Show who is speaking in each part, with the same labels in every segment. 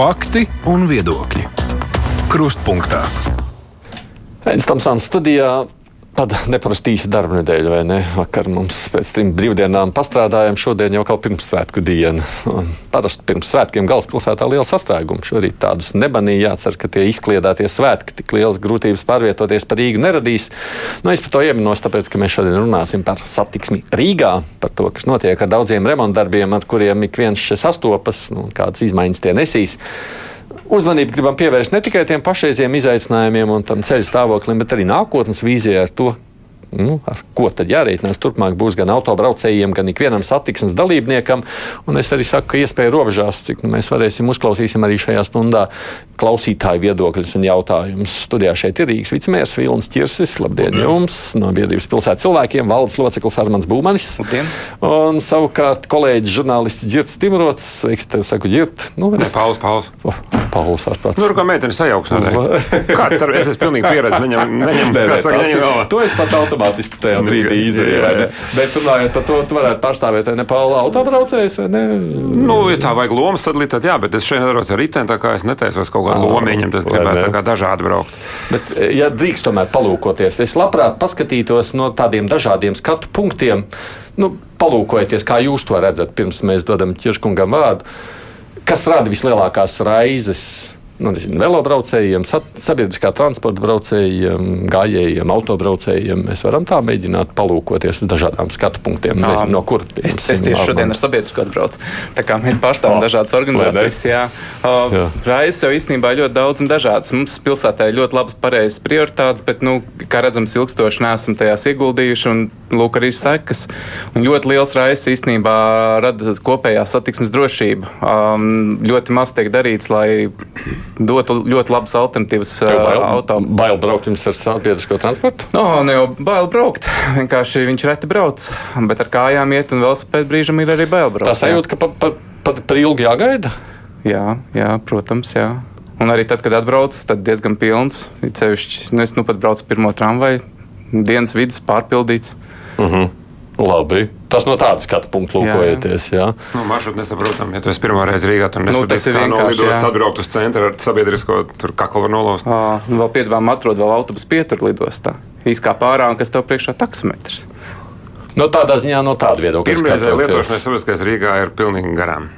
Speaker 1: Fakti un viedokļi. Krustpunktā.
Speaker 2: Aizsmeļamies studijā. Tāda neparasti īsa darba nedēļa, vai ne? Vakar mums pēc trim brīvdienām pastrādājām, šodien jau kaut pirmssvētku diena. Parasti pirms svētkiem galvaspilsētā liela sastrēguma. Šorīt tādus nebanīja jācer, ka tie izkliedētie svētki tik lielas grūtības pārvietoties pa Rīgu neradīs. Nu, es par to ieminos, tāpēc, ka mēs šodien runāsim par satiksmi Rīgā, par to, kas notiek ar daudziem remontdarbiem, ar kuriem ik viens šeit sastopas, nu, kādas izmaiņas tie nesīs uzmanību gribam pievērst ne tikai tiem pašreizējiem izaicinājumiem un tam ceļu stāvoklim, bet arī nākotnes vīzijai ar to, nu, ar ko tad jārēķinās turpmāk būs gan autobraucējiem, gan ikvienam satiksmes dalībniekam. Un es arī saku, ka iespēja robežās, cik nu, mēs varēsim uzklausīsim arī šajā stundā klausītāju viedokļus un jautājumus. Studijā šeit ir Rīgas vicemērs Vilnis Čirsis. Labdien, jums! No biedrības pilsētas cilvēkiem valdes loceklis Armāns Būmanis.
Speaker 3: Labdien!
Speaker 2: Un savukārt kolēģis žurnālists Girts Timrots. Sveiks, tev saku, Girt.
Speaker 4: Nu, es... Pauls, Pauls.
Speaker 2: Oh, Pauls ārprāts.
Speaker 4: Nu, kā meitene sajauks. Kāds tur es esmu pilnīgi pieredzējis. Viņam, neņem,
Speaker 2: Nē,
Speaker 4: kā saka, neņem
Speaker 2: tas, to es pats automātiski tajā brīdī izdarīju. vai ne? Bet runājot par to, tu varētu pārstāvēt, vai ne Paula autobraucējs, vai ne?
Speaker 4: Nu, ja tā vajag lomas sadalīt, tad jā, bet es šeit nedaros ar riteni, tā kā es netaisos kaut kādu lomu ieņemt, es gribētu tā kā dažādi braukt.
Speaker 2: Bet, ja drīkst tomēr palūkoties, es labprāt paskatītos no tādiem dažādiem skatu punktiem. Nu, palūkojieties, kā jūs to redzat, pirms mēs dodam ķirškungam vārdu. Kas rada vislielākās raizes? Nu, velobraucējiem, sa- sabiedriskā transporta braucējiem, gājējiem, autobraucējiem. Mēs varam tā mēģināt palūkoties uz dažādām skatu punktiem. Nezinu, no kur
Speaker 3: Es, es tieši šodien ar sabiedrisko atbraucu. Tā kā mēs pārstāvam
Speaker 2: O,
Speaker 3: dažādas organizācijas. Jā,
Speaker 2: Jā.
Speaker 3: Raizes jau īstenībā ļoti daudz un dažādas. Mums pilsētā ir ļoti labas, pareizas prioritātes, bet, nu, kā redzams, ilgstoši neesam tajās ieguldījuši. Un, lūk, arī sekas. Un ļoti liels raizes īstenībā rada kopējā satiksmes drošība. Um, ļoti maz tiek darīts, lai dotu ļoti labas alternatīvas uh, auto.
Speaker 2: Bail braukt jums ar sabiedrisko transportu?
Speaker 3: No, ne jau bail braukt. Vienkārši viņš reti brauc, bet ar kājām iet un vēl spēt brīžam ir arī bail braukt.
Speaker 2: Tā sajūta, ka pat pa, pa, pa ilgi jāgaida.
Speaker 3: Jā, jā, protams, jā. Un arī tad, kad atbrauc, tad diezgan pilns. Cevišķi, nu, es nu pat braucu pirmo tramvaju, dienas vidus pārpildīts.
Speaker 2: Uh -huh. Labi. Tas no tādas skatu punkta lūkojaties. Jā.
Speaker 4: Nu, maršrutu nesaprotam, ja tu esi pirmo reizi Rīgā, tad
Speaker 3: Nu, tas ir vienkārši,
Speaker 4: lidostas
Speaker 3: jā.
Speaker 4: atbraukt uz centru ar sabiedrisko tur kaklu var nolaust.
Speaker 3: Un vēl piedāvājumā atrod vēl autobusu pieturu lidostā. Īskā pārā, un kas tev priekšā taksometrs.
Speaker 2: No tādā ziņā, no tāda viedokļa. Skatoties.
Speaker 4: lietošanai sabiedriskais Rīgā ir pilnīgi garām.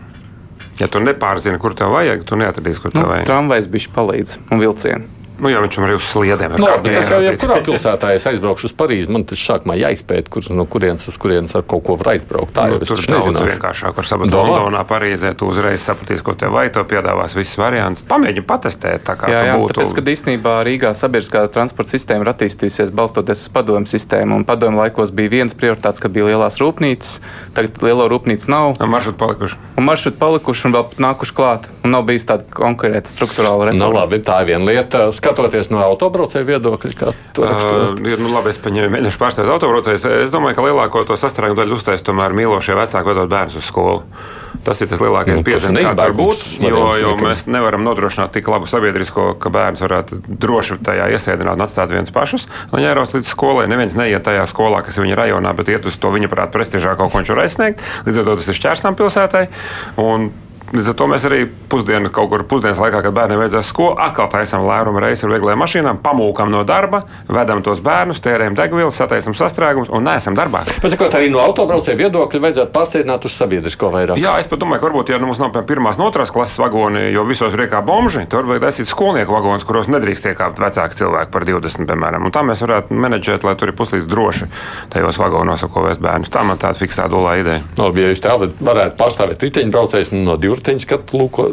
Speaker 4: Ja tu nepārzini, kur tev vajag, tu neatradīsi, kur tev
Speaker 3: Nu,
Speaker 4: vajag.
Speaker 3: tramvajs bija palīdz un vilcienu.
Speaker 4: Nu, jā, viņš arī uz sliedēm. ar
Speaker 2: Nu,
Speaker 4: kartēm
Speaker 2: bet tas jau
Speaker 4: rakstīts.
Speaker 2: jebkurā pilsētā, ja es aizbraukšu uz Parīzi, man tas sākumā jāizpēta, kur, no kurienes uz kurienes ar kaut ko var aizbraukt. Tā
Speaker 4: Nu,
Speaker 2: jau taču
Speaker 4: daudz vienkāršāk, kur sabat
Speaker 2: Domā?
Speaker 4: Londonā, Parīzē, tu uzreiz sapratīsi, ko tev vajag, to piedāvās visas variants. Pamēģini patestēt, tā kā
Speaker 3: Jā, jā
Speaker 4: būtu.
Speaker 3: tāpēc, kad īstenībā Rīgā sabiedriskā transporta sistēma ir attīstījusies balstoties uz padomu sistēmu, un padomu laikos bija viens prioritāts, ka bija lielās rūpnīcas, tagad lielo rūpnīcu nav,
Speaker 4: Ar maršrutu palikuši.
Speaker 3: un maršruti palikuši un vēl pat nākuši klāt, un nav bijis tāda konkurēta struktūrāla
Speaker 2: Nu,
Speaker 3: reforma.
Speaker 2: labi, tā ir viena lieta. Skatoties no autobraucēju viedokļa, kā to raksturot.
Speaker 4: Uh, nu, labi, es paņēmu, mēģināšu pārstāvēt autobraucējus. Es domāju, ka lielāko to sastrēgumu daļu uztais tomēr mīlošie vecāki vedot bērnus uz skolu. Tas ir tas lielākais
Speaker 2: Nu,
Speaker 4: piezīmes, kāds var būt. Jo, jo mēs nevaram nodrošināt tik labu sabiedrisko, ka bērns varētu droši tajā iesēdināt un atstāt viens pašus. Lai ņēros līdz skolai, neviens neiet tajā skolā, kas ir viņa rajonā, bet iet uz to viņa prāt prestižā kaut ko viņš var aizsniegt. Līdz ar to tas ir šķērsām pilsētai. Un Līdz ar to mēs arī pusdienu, kaut kur pusdienas laikā, kad bērniem vajadzēs skolu, atkal taisām lērumu reizi ar vieglajām mašīnām, pamūkam no darba, vedam tos bērnus, tērējam degvielu, sataisam sastrēgumus un neesam darbā.
Speaker 2: Pēc tam arī no autobraucēju viedokļa vajadzētu pārsteignāt uz sabiedrisko vairāk.
Speaker 4: Jā, es pat domāju, ka varbūt, ja nu mums nav pirmās un otrās klases vagoni, jo visos riekā bomži, tad vajag taisīt skolnieku vagonus, kuros nedrīkst iekāpt vecāki cilvēki par 20, piemēram. Un tā mēs varētu menedžēt, lai tur ir puslīdz droši tajos vagonos, ko vēs bērnus. Tā man tāda fiksēta dolā ideja.
Speaker 2: No, ja jūs tā varētu pārstāvēt riteņbraucējus nu, no 20 riteņu skatu, lūko,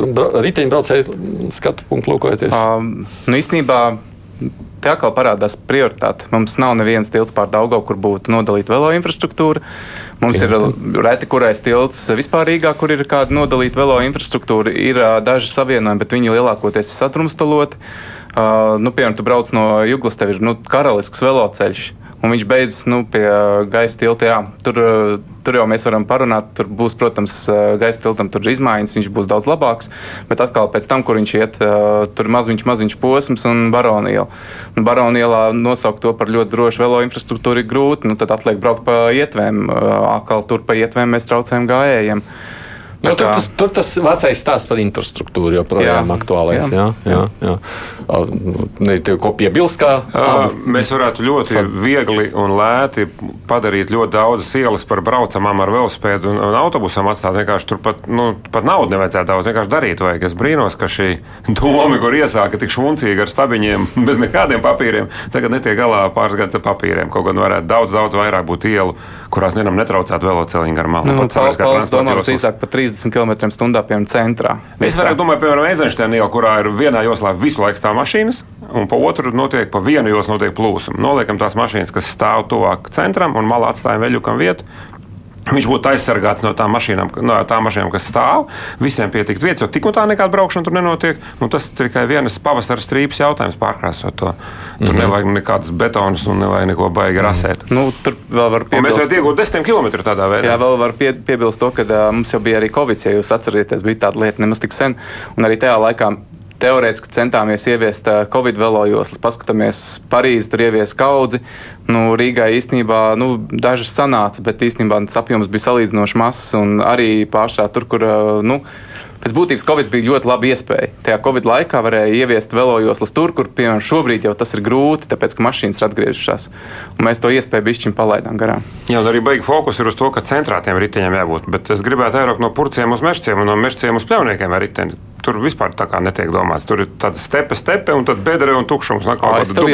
Speaker 2: riteņbraucēju skatu punktu lūkojoties?
Speaker 3: Um, nu, īstenībā te atkal parādās prioritāte. Mums nav nevienas tilts pār Daugavu, kur būtu nodalīta velo infrastruktūra. Mums Jā, ir reti kurais tilts vispārīgā, kur ir kāda nodalīta velo infrastruktūra. Ir uh, daži savienojumi, bet viņi lielākoties ir sadrumstaloti. Uh, nu, piemēram, tu brauc no Juglas, tev ir nu, karalisks veloceļš. Un viņš beidzas nu, pie gaisa tilta. Jā. Tur, uh, tur jau mēs varam parunāt. Tur būs, protams, uh, gaisa tiltam tur izmaiņas, viņš būs daudz labāks. Bet atkal pēc tam, kur viņš iet, uh, tur ir maziņš, maziņš posms un baroniela. Un baronielā nosaukt to par ļoti drošu velo infrastruktūru ir grūti. Nu, tad atliek braukt pa ietvēm. Uh, Atkal tur pa ietvēm mēs traucējam gājējiem.
Speaker 2: Nu, tur, tas, tur tas vecais stāsts par infrastruktūru joprojām aktuālais. Jā, jā, jā. jā. Ne, ko piebilst? Kā,
Speaker 4: uh, mēs varētu ļoti viegli un lēti padarīt ļoti daudzas ielas par braucamām ar velosipēdu un, un autobusam. Atstāt vienkārši tur pat, nu, pat naudu nevajadzētu daudz vienkārši darīt. Vajag. Es brīnos, ka šī doma, kur iesāka tik švuncīgi ar stabiņiem, bez nekādiem papīriem, tagad netiek galā pāris gadus ar papīriem. Kaut gan varētu daudz, daudz vairāk būt ielu, kurās vienam netraucētu veloceliņu gar malu.
Speaker 3: Nu, Paldies, domāju, drīzāk par 30 km/h piemēram centrā.
Speaker 4: Es varētu domāt, piemēram, Eizenštēna iela, kurā ir vienā joslā visu laiku stāv mašīnas, un pa otru notiek, pa vienu joslu notiek plūsma. Noliekam tās mašīnas, kas stāv tuvāk centram, un malā atstājam veļukam vietu. Viņš būtu aizsargāts no tām mašīnām, no tām mašīnām kas stāv. Visiem pietikt vietas, jo tik un tā nekāda braukšana tur nenotiek. Nu, tas tikai vienas pavasara strīpas jautājums pārkrāsot to. Tur mm -hmm. nevajag nekādas betonas un nevajag neko baigi rasēt. Mm
Speaker 3: nu, tur vēl var piebilst.
Speaker 4: Un mēs varam iegūt desmit km tādā veidā.
Speaker 3: Jā, vēl var pie, piebilst to, ka uh, mums jau bija arī Covid, ja jūs atcerieties, bija tāda lieta nemaz tik sen. Un arī tajā laikā teorētiski centāmies ieviest Covid velojoslas, paskatāmies, Parīzi tur ievies kaudzi. Nu, Rīgā īstenībā nu, dažas sanāca, bet īstenībā tas apjoms bija salīdzinoši mazs un arī pārstrādāt tur, kur. Nu, Pēc būtības Covid bija ļoti laba iespēja. Tajā Covid laikā varēja ieviest velojoslas tur, kur, piemēram, šobrīd jau tas ir grūti, tāpēc, ka mašīnas ir atgriežušās. Un mēs to iespēju bišķiņu palaidām garām.
Speaker 4: Jā, arī baigi fokus ir uz to, ka centrātiem riteņiem jābūt. Bet es gribētu vairāk no purciem uz mežciem un no mežciem uz pļauniekiem ar riteni. Tur vispār tā kā netiek domāts. Tur ir tāda stepe, stepe un tad bedre un tukšums.
Speaker 3: Nā, kā tas tur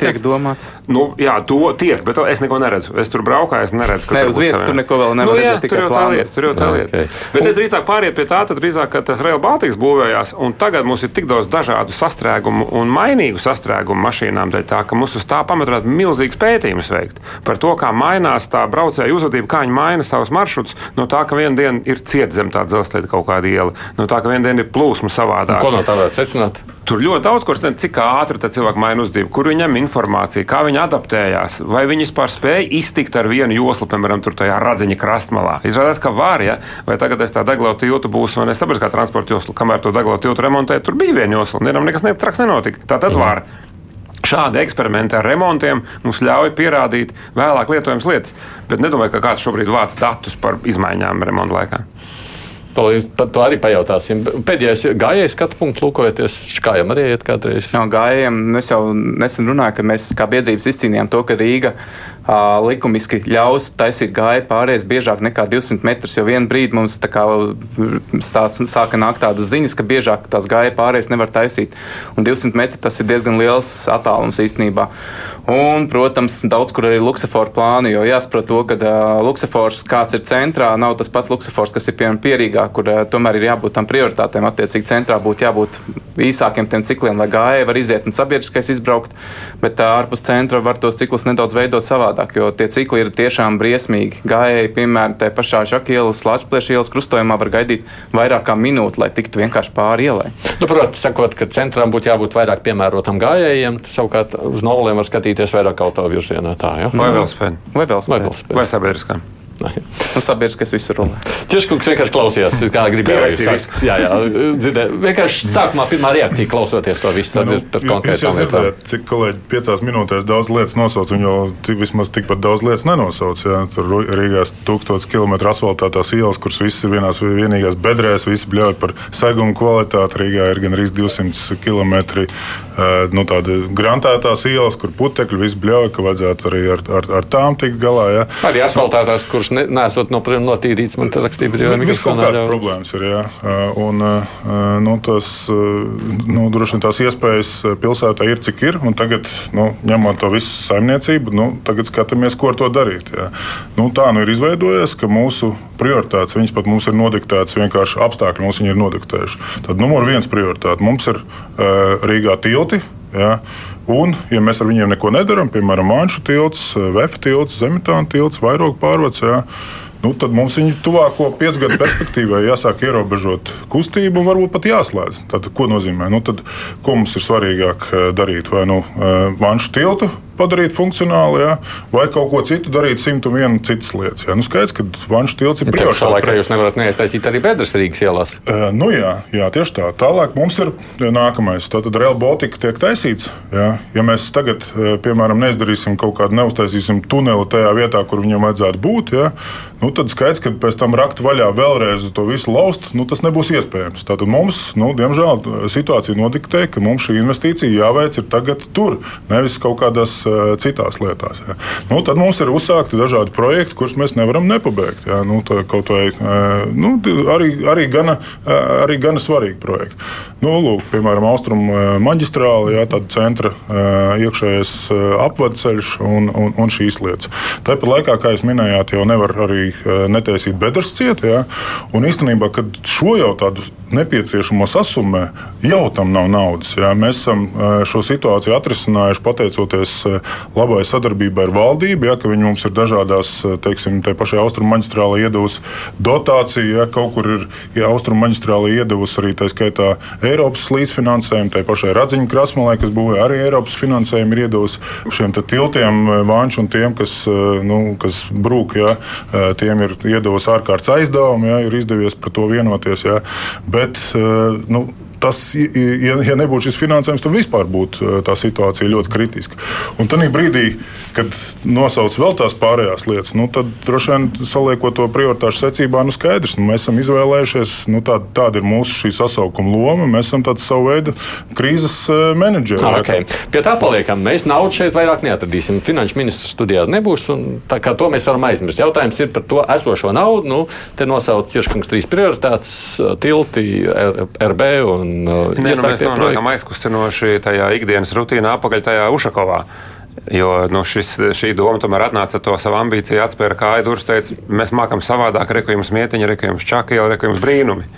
Speaker 3: tiek domāts?
Speaker 4: Nu, jā, to tiek, bet es neko neredzu. Es tur braukāju, es neredzu,
Speaker 3: ka ne, uz vietas tur neko vēl nevar nu, redzēt. Tur jau tā lieta,
Speaker 4: tur jau tā lieta. Okay. Bet es drīzāk pāriet pie tā, tad drīzāk, ka tas Rail Baltics būvējās, un tagad mums ir tik daudz dažādu sastrēgumu un mainīgu sastrēgumu mašīnām, dēļ tā, ka mums uz tā varētu milzīgs pētījums veikt par to, kā mainās tā braucēju uzvedība, kā viņi maina savus maršrutus, no tā, ka viena diena ir ciet zem tā dzelzceļa kaut kāda iela, no tā, ka viena diena ir plūsma savādāk.
Speaker 2: Ko no tā varētu secināt?
Speaker 4: Tur ļoti daudz, kurš nezina, cik ātri cilvēki maina uzvedību, kur viņi ņem informāciju, kā viņi adaptējās, vai viņi vispār spēja iztikt ar vienu joslu, piemēram, tur tajā radziņa krastmalā. Izrādās, ka var, ja? vai tagad es tā deglau tiltu būs, vai ne sabiedriskā transporta josla, kamēr to deglau tiltu remontēja, tur bija viena josla, un vienam nekas netraks nenotika. Tā tad mm. var. Šādi eksperimenti ar remontiem mums ļauj pierādīt vēlāk lietojamas lietas, bet nedomāju, ka kāds šobrīd vāc datus par izmaiņām remonta laikā.
Speaker 2: To, to arī pajautāsim. Pēdējais gājējais skatu punkts, lūkojoties, kā jau arī iet kādreiz.
Speaker 3: No gājējiem es jau nesen runāju, ka mēs kā biedrības izcīnījām to, ka Rīga uh, likumiski ļaus taisīt gāju pārējais biežāk nekā 200 metrus. Jo vienā brīdī mums kā, stāc, sāka nākt tādas ziņas, ka biežāk tās gāja pārējais nevar taisīt. Un 200 metri tas ir diezgan liels attālums īstenībā. Un, protams, daudz kur arī luksafora plāni, jo jāsaprot to, ka uh, luksafors, kāds ir centrā, nav tas pats luksafors, kas ir piemēram pierīgā, kur uh, tomēr ir jābūt tam prioritātēm. Attiecīgi, centrā būtu jābūt īsākiem tiem cikliem, lai gājēji var iziet un sabiedriskais izbraukt, bet uh, ārpus centra var tos ciklus nedaudz veidot savādāk, jo tie cikli ir tiešām briesmīgi. Gājēji, piemēram, tajā pašā Žakielas, Latvijas ielas krustojumā var gaidīt vairāk kā minūti, lai tiktu vienkārši pāri ielai.
Speaker 2: Nu, Protams, sakot, ka centram būtu jābūt vairāk piemērotam gājējiem, savukārt uz noliem var skatīties skatīties vairāk autovirzienā. Tā, ja?
Speaker 4: Vai vēl spēļ?
Speaker 3: Vai? Vai,
Speaker 4: vai sabiedriskā?
Speaker 3: Nu, sabiedriskais visur runā.
Speaker 2: Tieškungs vienkārši klausījās. Es kā gribēju pateikt, jā, jā, dzirdēt. Vienkārši sākumā pirmā reakcija klausoties to visu. Tad nu, ir par konkrētām lietām.
Speaker 5: Cik kolēģi piecās minūtēs daudz lietas nosauc, un jau tik, vismaz tikpat daudz lietas nenosauc. Jā. Tur Rīgās tūkstotis kilometru asfaltētās ielas, kuras visas ir vienās vienīgās bedrēs, visi bļauj par segumu kvalitāti. Rīgā ir gan arī 200 km nu, grantētās ielas, kur putekļi visi bļauj, ka vajadzētu arī ar, ar, ar tām tikt galā. Jā.
Speaker 2: Arī asfaltētās, kuras ne, nesot no, notīrīts, man te rakstīja
Speaker 5: brīvā. Viss kaut kādas problēmas ir, jā. Un, nu, tas, nu, droši vien tās iespējas pilsētā ir, cik ir, un tagad, nu, ņemot to visu saimniecību, nu, tagad skatāmies, ko ar to darīt. Jā. Nu, tā nu ir izveidojies, ka mūsu prioritātes, viņas pat mums ir nodiktētas vienkārši apstākļi, mums ir nodiktējuši. Tad numur viens prioritāte mums ir uh, Rīgā tilti. Jā. Un, ja mēs ar viņiem neko nedarām, piemēram, Manšu tilts, Vēfa tilts, Zemitāna tilts, Vairogu pārvads, jā, nu, tad mums viņu tuvāko piecu gadu perspektīvā jāsāk ierobežot kustību un varbūt pat jāslēdz. Tad, ko nozīmē? Nu, tad, ko mums ir svarīgāk darīt? Vai nu Manšu tiltu padarīt funkcionāli, ja? vai kaut ko citu darīt, 101 citas lietas. Ja? Nu, skaidrs, ka vanšu tilts ir
Speaker 2: priekšā. Tā laikā jūs nevarat neiesaistīt arī bedres Rīgas ielās.
Speaker 5: Uh, nu jā, jā, tieši tā. Tālāk mums ir nākamais. Tātad Real Baltica tiek taisīts. Ja, ja mēs tagad, piemēram, neizdarīsim kaut kādu neuztaisīsim tuneli tajā vietā, kur viņam vajadzētu būt, ja, nu, tad skaidrs, ka pēc tam rakt vaļā vēlreiz to visu laust, nu, tas nebūs iespējams. Tātad mums, nu, diemžēl, situācija nodiktē, ka mums šī investīcija jāveic tagad tur, nevis kaut kādās uh, citās lietās. Ja. Nu, tad mums ir uzsākti dažādi projekti, kurus mēs nevaram nepabeigt. Ja. Nu, kaut vai uh, nu, arī, arī, gana, uh, arī gana svarīgi projekti. Nu, lūk, piemēram, austrumu maģistrāli, ja, tāda centra iekšējais apvadceļš un, un, un šīs lietas. Tāpat laikā, kā jūs minējāt, jau nevar arī netaisīt bedres ciet. Ja, un īstenībā, kad šo jau tādu nepieciešamo sasummē, jau tam nav naudas. Ja. Mēs esam šo situāciju atrisinājuši pateicoties labai sadarbībai ar valdību, ja, ka viņi mums ir dažādās, teiksim, te pašai austrumu maģistrālē iedevusi dotāciju, ja kaut kur ir ja, austrumu maģistrālē iedevusi arī tā skaitā Eiropas līdzfinansējumu, tai pašai Radziņu krasmalē, kas būvē arī Eiropas finansējumu, ir iedevusi šiem tiltiem, vanšu un tiem, kas, nu, kas brūk, ja, tiem ir iedevusi ārkārtas aizdevumi, ja, ir izdevies par to vienoties. Ja, bet, nu, tas, ja, ja nebūtu šis finansējums, tad vispār būtu tā situācija ļoti kritiska. Un tad brīdī, kad nosauc vēl tās pārējās lietas, nu, tad droši vien saliekot to prioritāšu secībā, nu skaidrs, nu, mēs esam izvēlējušies, nu, tā, tāda ir mūsu šī sasaukuma loma. Mēs esam tāds savu veidu krīzes menedžeri.
Speaker 2: Ah, okay. Pie tā paliekam. Mēs naudu šeit vairāk neatradīsim. Finanšu ministrs studijā nebūs, un tā kā to mēs varam aizmirst. Jautājums ir par to esošo naudu. Nu, te nosaukt Čirškungs trīs prioritātes - tilti, RB un
Speaker 4: un Nē, nu, mēs nonākam aizkustinoši tajā ikdienas rutīnā apakaļ tajā Ušakovā. Jo nu, šis, šī doma tomēr atnāca ar to savu ambīciju, atspēra kāju durvis, teica, mēs mākam savādāk, rekujums mietiņa, rekujums čakija, rekujums brīnumi.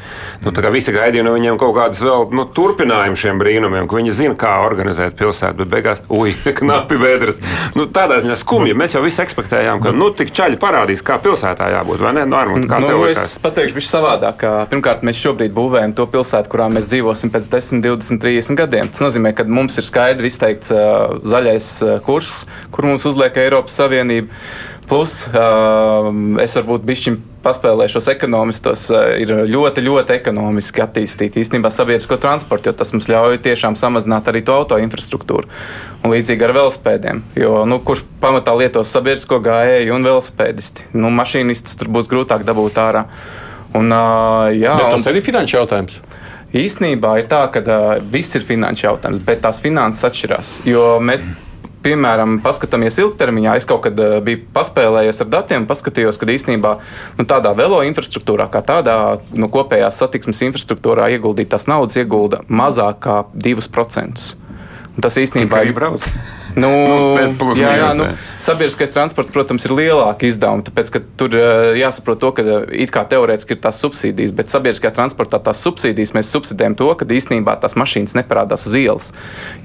Speaker 4: Nu, tā kā visi gaidīja no viņiem kaut kādus vēl nu, turpinājumus šiem brīnumiem, ka viņi zina, kā organizēt pilsētu, bet beigās, ui, knapi vēdras. Nu, tādā ziņā skumji. Mēs jau visi ekspektējām, ka nu, tik čaļi parādīs, kā pilsētā jābūt, vai ne? Nu, Armut, kā
Speaker 3: nu, es pateikšu, viņš savādāk. Pirmkārt, mēs šobrīd būvējam to pilsētu, kurā mēs dzīvosim pēc 10, 20, 30 gadiem. Tas nozīmē, ka mums ir skaidri izteikts uh, zaļais uh, kurs, kur mums uzliek Eiropas Savienība. Plus, uh, es varbūt bišķiņ paspēlēšos ekonomistos, uh, ir ļoti, ļoti ekonomiski attīstīt īstenībā sabiedrisko transportu, jo tas mums ļauj tiešām samazināt arī to auto infrastruktūru. Un līdzīgi ar velospēdiem, jo nu, kurš pamatā lietos sabiedrisko gājēju un velospēdisti, nu, mašīnistus tur būs grūtāk dabūt ārā. Un, uh, jā,
Speaker 2: Bet tas un... ir finanšu jautājums.
Speaker 3: Īsnībā ir tā, ka uh, viss ir finanšu jautājums, bet tās finanses atšķirās. Jo mēs piemēram, paskatāmies ilgtermiņā, es kaut kad uh, biju paspēlējies ar datiem, paskatījos, ka īstenībā nu, tādā velo infrastruktūrā, kā tādā nu, kopējā satiksmes infrastruktūrā ieguldītās naudas iegulda mazāk kā 2%. Tas īstenībā
Speaker 4: ir brauc.
Speaker 3: Nu, nu, jā, jā, nu, sabiedriskais transports, protams, ir lielāka izdevuma, tāpēc, tur jāsaprot to, ka it kā teorētiski ir tās subsīdijas, bet sabiedriskajā transportā tās subsīdijas mēs subsidējam to, ka īstenībā tās mašīnas neparādās uz ielas.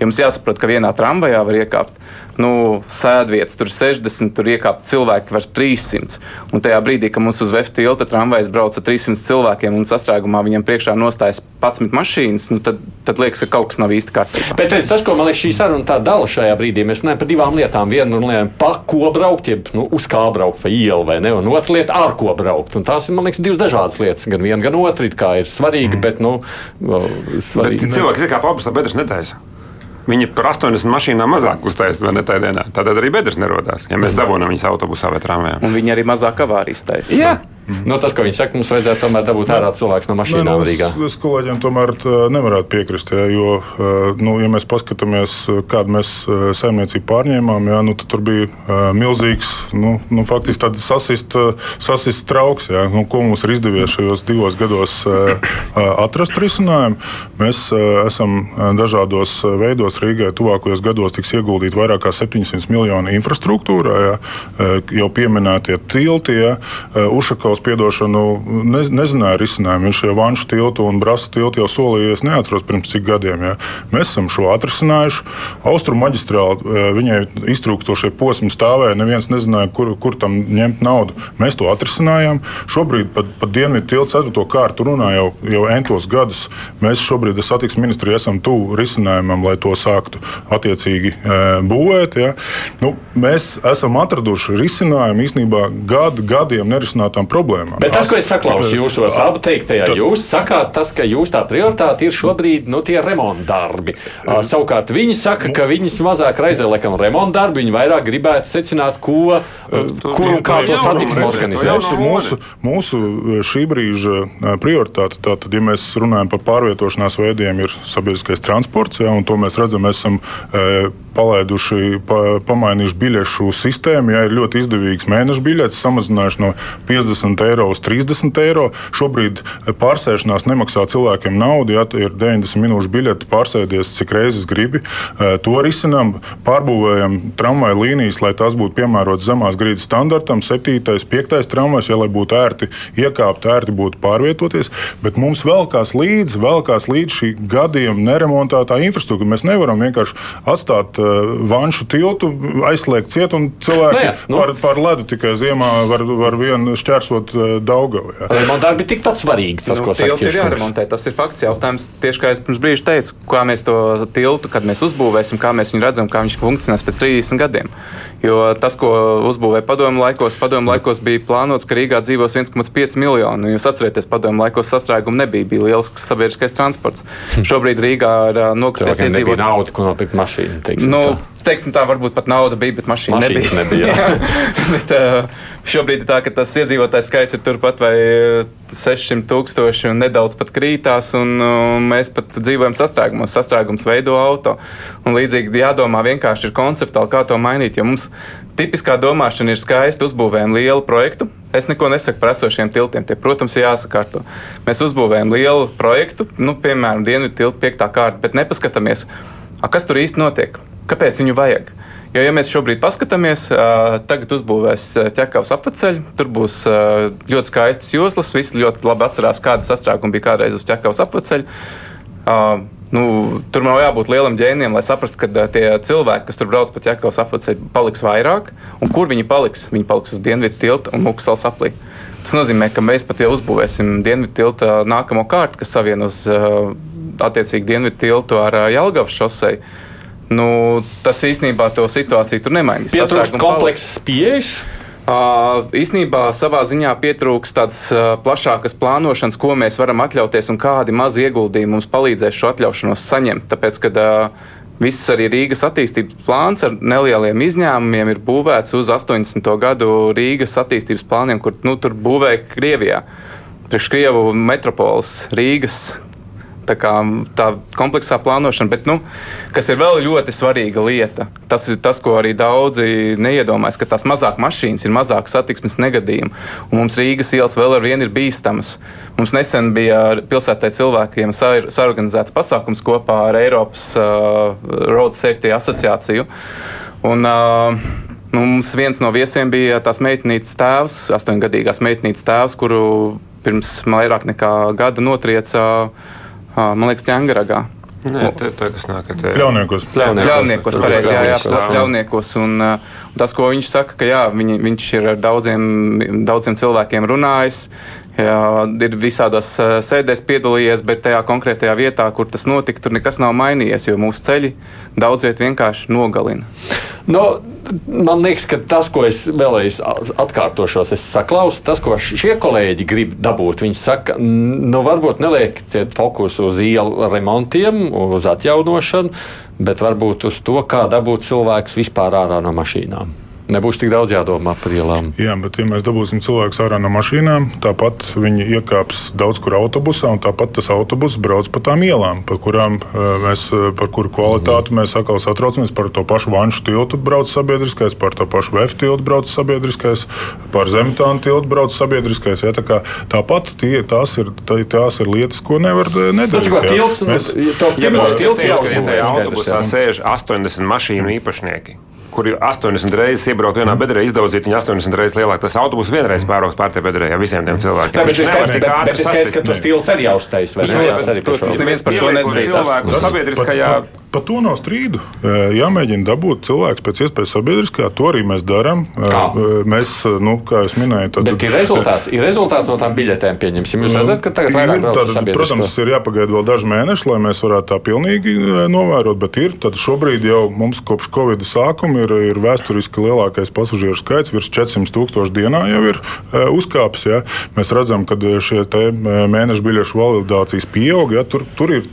Speaker 3: Jums jāsaprot, ka vienā tramvajā var iekāpt nu, sēdvietas, tur 60, tur iekāpt cilvēki var 300. Un tajā brīdī, kad mums uz VF tilta tramvajas brauc ar 300 cilvēkiem un sastrēgumā viņam priekšā nostājas 11 mašīnas, nu, tad, tad liekas, ka kaut kas nav īsti kārtībā.
Speaker 2: Bet redz, tas, ko man liekas, šī saruna tā dala šajā brīdī, mēs runājam par divām lietām. Viena lieta, pa ko braukt, jeb nu, uz kā braukt, pa ielu vai ne, un otra lieta, ar ko braukt. Un tās ir, man liekas, divas dažādas lietas. Gan viena, gan otra ir svarīga, mm. bet, nu,
Speaker 4: svarīgi. Bet cilvēki, kā pabas, bedres netaisa. Viņi par 80 mašīnām mazāk uztaisīja vai ne tajā dienā. Tad arī bedres nerodās, ja mēs dabūjām viņas autobusā vai tramvajā.
Speaker 3: Un viņi arī mazāk avārijas taisīja.
Speaker 2: Mm. Nu, tas, ko viņi saka, mums vajadzētu tomēr dabūt ārā cilvēks no mašīnām
Speaker 5: nu. Es, es kolēģiem tomēr nevarētu piekrist, jā, jo, nu, ja mēs paskatāmies, kādu mēs saimniecību pārņēmām, jā, nu, tad tur bija milzīgs, nu, nu faktiski tāds sasist, sasist trauks, jā, nu, ko mums ir izdevies šajos divos gados atrast risinājumu. Mēs esam dažādos veidos Rīgai tuvākajos gados tiks ieguldīt vairāk kā 700 miljonu infrastruktūrā, jā, jau pieminētie tilti, jā, Ušakovs uz piedošanu ne, nezināja risinājumu. Viņš jau Vanšu tiltu un Brasa tiltu jau solījies, neatceros pirms cik gadiem. Ja. Mēs esam šo atrisinājuši. Austrumu maģistrāli viņai iztrūkstošie posmi stāvēja, neviens nezināja, kur, kur tam ņemt naudu. Mēs to atrisinājām. Šobrīd pat, pat Dienvidu tiltu ceturto kārtu runā jau, jau entos gadus. Mēs šobrīd satiksmes ministrija esam tuvu risinājumam, lai to sāktu attiecīgi būvēt. Ja. Nu, mēs esam atraduši risinājumu īstenībā gadu, gadiem nerisinātām problēmām.
Speaker 2: Bet tas, ko es saklausu jūsos abu teiktajā, tad... jūs sakāt, tas, ka jūs tā prioritāte ir šobrīd nu, tie remonta darbi. Uh, savukārt viņi saka, ka viņas mazāk raizē laikam remonta darbi, viņi vairāk gribētu secināt, ko, kur un kā to satiksmi organizēt.
Speaker 5: Mūsu, mūsu šī brīža prioritāte, tātad, ja mēs runājam par pārvietošanās veidiem, ir sabiedriskais transports, ja, un to mēs redzam, mēs esam palaiduši, pa, pamainījuši biļešu sistēmu. Ja ir ļoti izdevīgs mēneša biļets, samazinājuši no 50 eiro uz 30 eiro. Šobrīd pārsēšanās nemaksā cilvēkiem naudu. Ja ir 90 minūšu biļete, pārsēdies cik reizes gribi. E, to risinām, pārbūvējam tramvaju līnijas, lai tās būtu piemērotas zemās grīdas standartam, 7. un 5. tramvajs, ja, lai būtu ērti iekāpt, ērti būtu pārvietoties. Bet mums vēl kās līdzi, vēl kās līdzi šī gadiem neremontētā infrastruktūra. Mēs nevaram vienkārši atstāt uh, vanšu tiltu, aizslēgt ciet, un cilvēki no nu jā, nu. par, par ledu tikai ziemā var, var vien šķērsot uh, Daugavu.
Speaker 2: Man darbi ir tikpat svarīgi. Tas, nu,
Speaker 3: tilti ir jāremontē. Tas ir fakts jautājums. Tieši kā es pirms brīža teicu, kā mēs to tiltu, kad mēs uzbūvēsim, kā mēs viņu redzam, kā viņš funkcionēs pēc 30 gadiem. Jo tas, ko uzbūvēja padomu laikos, padomu laikos bija plānots, ka Rīgā dzīvos 1,5 miljonu. Jūs atcerieties, padomu laikos sastrēgumu nebija, bija liels sabiedriskais transports. Hm. Šobrīd Rīgā ir nokrities
Speaker 2: iedzīvotāji. Nauda, ko nopirkt mašīnu.
Speaker 3: Nu, teiksim tā, varbūt pat nauda bija, bet mašīna, mašīna nebija. nebija bet, šobrīd tā, tas iedzīvotājs skaits ir turpat vai 600 tūkstoši un nedaudz pat krītās, un mēs pat dzīvojam sastrēgumos. Sastrēgums veido auto. Un līdzīgi jādomā vienkārši ir konceptuāli, kā to mainīt, jo mums tipiskā domāšana ir skaista, uzbūvējam lielu projektu. Es neko nesaku par esošiem tiltiem. Tie, protams, ir jāsakārto. Mēs uzbūvējam lielu projektu, nu, piemēram, Dienvidu tiltu piektā kārta, bet nepaskatāmies, a, kas tur īsti notiek, kāpēc viņu vajag. Jo, ja mēs šobrīd paskatāmies, tagad uzbūvēs ķekavas apceļu, tur būs ļoti skaistas joslas. Visi ļoti labi atcerās, kāda sastrēguma bija kādreiz uz ķekavas apceļu. Nu, tur nav jābūt lielam ģēnijam, lai saprastu, ka tie cilvēki, kas tur brauc pa ķekavas apceļu, paliks vairāk. Un kur viņi paliks? Viņi paliks uz dienvidu tiltu un Muksals aplī. Tas nozīmē, ka mēs pat jau uzbūvēsim dienvidu tiltu nākamo kārtu, kas savienos attiecīgi dienvidu tiltu ar Jelgavas šoseju nu, tas īstenībā to situāciju tur nemainīs.
Speaker 2: Tas ir komplekss pieejas.
Speaker 3: Uh, īsnībā savā ziņā pietrūks tādas uh, plašākas plānošanas, ko mēs varam atļauties un kādi mazi ieguldījumi mums palīdzēs šo atļaušanos saņemt. Tāpēc, kad uh, viss arī Rīgas attīstības plāns ar nelieliem izņēmumiem ir būvēts uz 80. gadu Rīgas attīstības plāniem, kur nu, tur būvēja Krievijā. Priekš Krievu metropoles Rīgas tā, kā, tā kompleksā plānošana. Bet, nu, kas ir vēl ļoti svarīga lieta, tas ir tas, ko arī daudzi neiedomājas, ka tās mazāk mašīnas ir mazāk satiksmes negadījumu. Un mums Rīgas ielas vēl ar vienu ir bīstamas. Mums nesen bija pilsētai cilvēkiem sarganizēts pasākums kopā ar Eiropas uh, Road Safety asociāciju. Un, uh, Nu, mums viens no viesiem bija tās meitnītes tēvs, astoņgadīgās meitnītes tēvs, kuru pirms vairāk nekā gada notrieca uh, man liekas, ķēngaragā.
Speaker 4: Nē, tā ir kas nāk.
Speaker 5: Pļauniekos.
Speaker 3: Pļauniekos, pareizi, jā, jā, pļauniekos. Un, un tas, ko viņš saka, ka jā, viņi, viņš ir ar daudziem, daudziem cilvēkiem runājis, jā, ir visādās sēdēs piedalījies, bet tajā konkrētajā vietā, kur tas notika, tur nekas nav mainījies, jo mūsu ceļi daudz viet vienkārši nogalina.
Speaker 2: No, man liekas, ka tas, ko es vēlreiz atkārtošos, es saklausu, tas, ko šie kolēģi grib dabūt. Viņi saka, nu, varbūt nelieciet fokusu uz ielu remontiem, uz atjaunošanu, bet varbūt uz to, kā dabūt cilvēkus vispār ārā no mašīnām. Nebūs tik daudz jādomā par ielām.
Speaker 5: Jā, bet ja mēs dabūsim cilvēku ārā no mašīnām, tāpat viņi iekāps daudz kur autobusā, un tāpat tas autobus brauc pa tām ielām, par kurām eh, mēs, eh, par kuru kvalitāti mēs atkal satraucamies. Par to pašu vanšu tiltu brauc sabiedriskais, par to pašu VF tiltu brauc sabiedriskais, par zemtānu tiltu brauc sabiedriskais. Ja, tā kā, tāpat tie, tās, ir, tā, tās ir lietas, ko nevar eh, nedarīt.
Speaker 2: Tas, tilts, mēs, to,
Speaker 4: ja, ja, tilts, ja, ja tajā autobusā sēž 80 mašīnu īpašnieki kur ir 80 reizes iebraukt vienā bedrē, izdaudzīt viņu 80 reizes lielāk. Tas autobus vienreiz pāraugs pār tie bedrē, ja visiem tiem cilvēkiem.
Speaker 2: Tā, bet šis
Speaker 4: Nevar
Speaker 2: skaits,
Speaker 4: tik
Speaker 2: bet, bet ir skaidrs, ka tu stils arī jāuztais, vai ne?
Speaker 3: Jā,
Speaker 2: Tas
Speaker 3: bet,
Speaker 2: arī par šo.
Speaker 3: protams, neviens par to
Speaker 4: Ieliekot
Speaker 3: nezdrīkst.
Speaker 4: cilvēku
Speaker 5: Tas-
Speaker 4: sabiedriskajā.
Speaker 5: Par, par, par to nav strīdu. Jāmēģina dabūt cilvēks pēc iespējas sabiedriskā. To arī mēs darām. Mēs, nu, kā jūs minējāt, tad,
Speaker 2: Bet ir rezultāts, ir rezultāts no tām biļetēm, pieņemsim. Jūs redzat, ka tagad vairāk
Speaker 5: Ir,
Speaker 2: sabiedrisko.
Speaker 5: protams, ir jāpagaida vēl daži mēneši, lai mēs varētu tā pilnīgi novērot. Bet ir, tad šobrīd jau mums kopš Covid sākuma ir, ir vēsturiski lielākais pasažieru skaits. Virs 400 tūkstošu dienā jau ir uzkāpis. Ja. Mēs redzam, ka šie te, mēneša biļešu validācijas pieaug. Ja. Tur, tur ir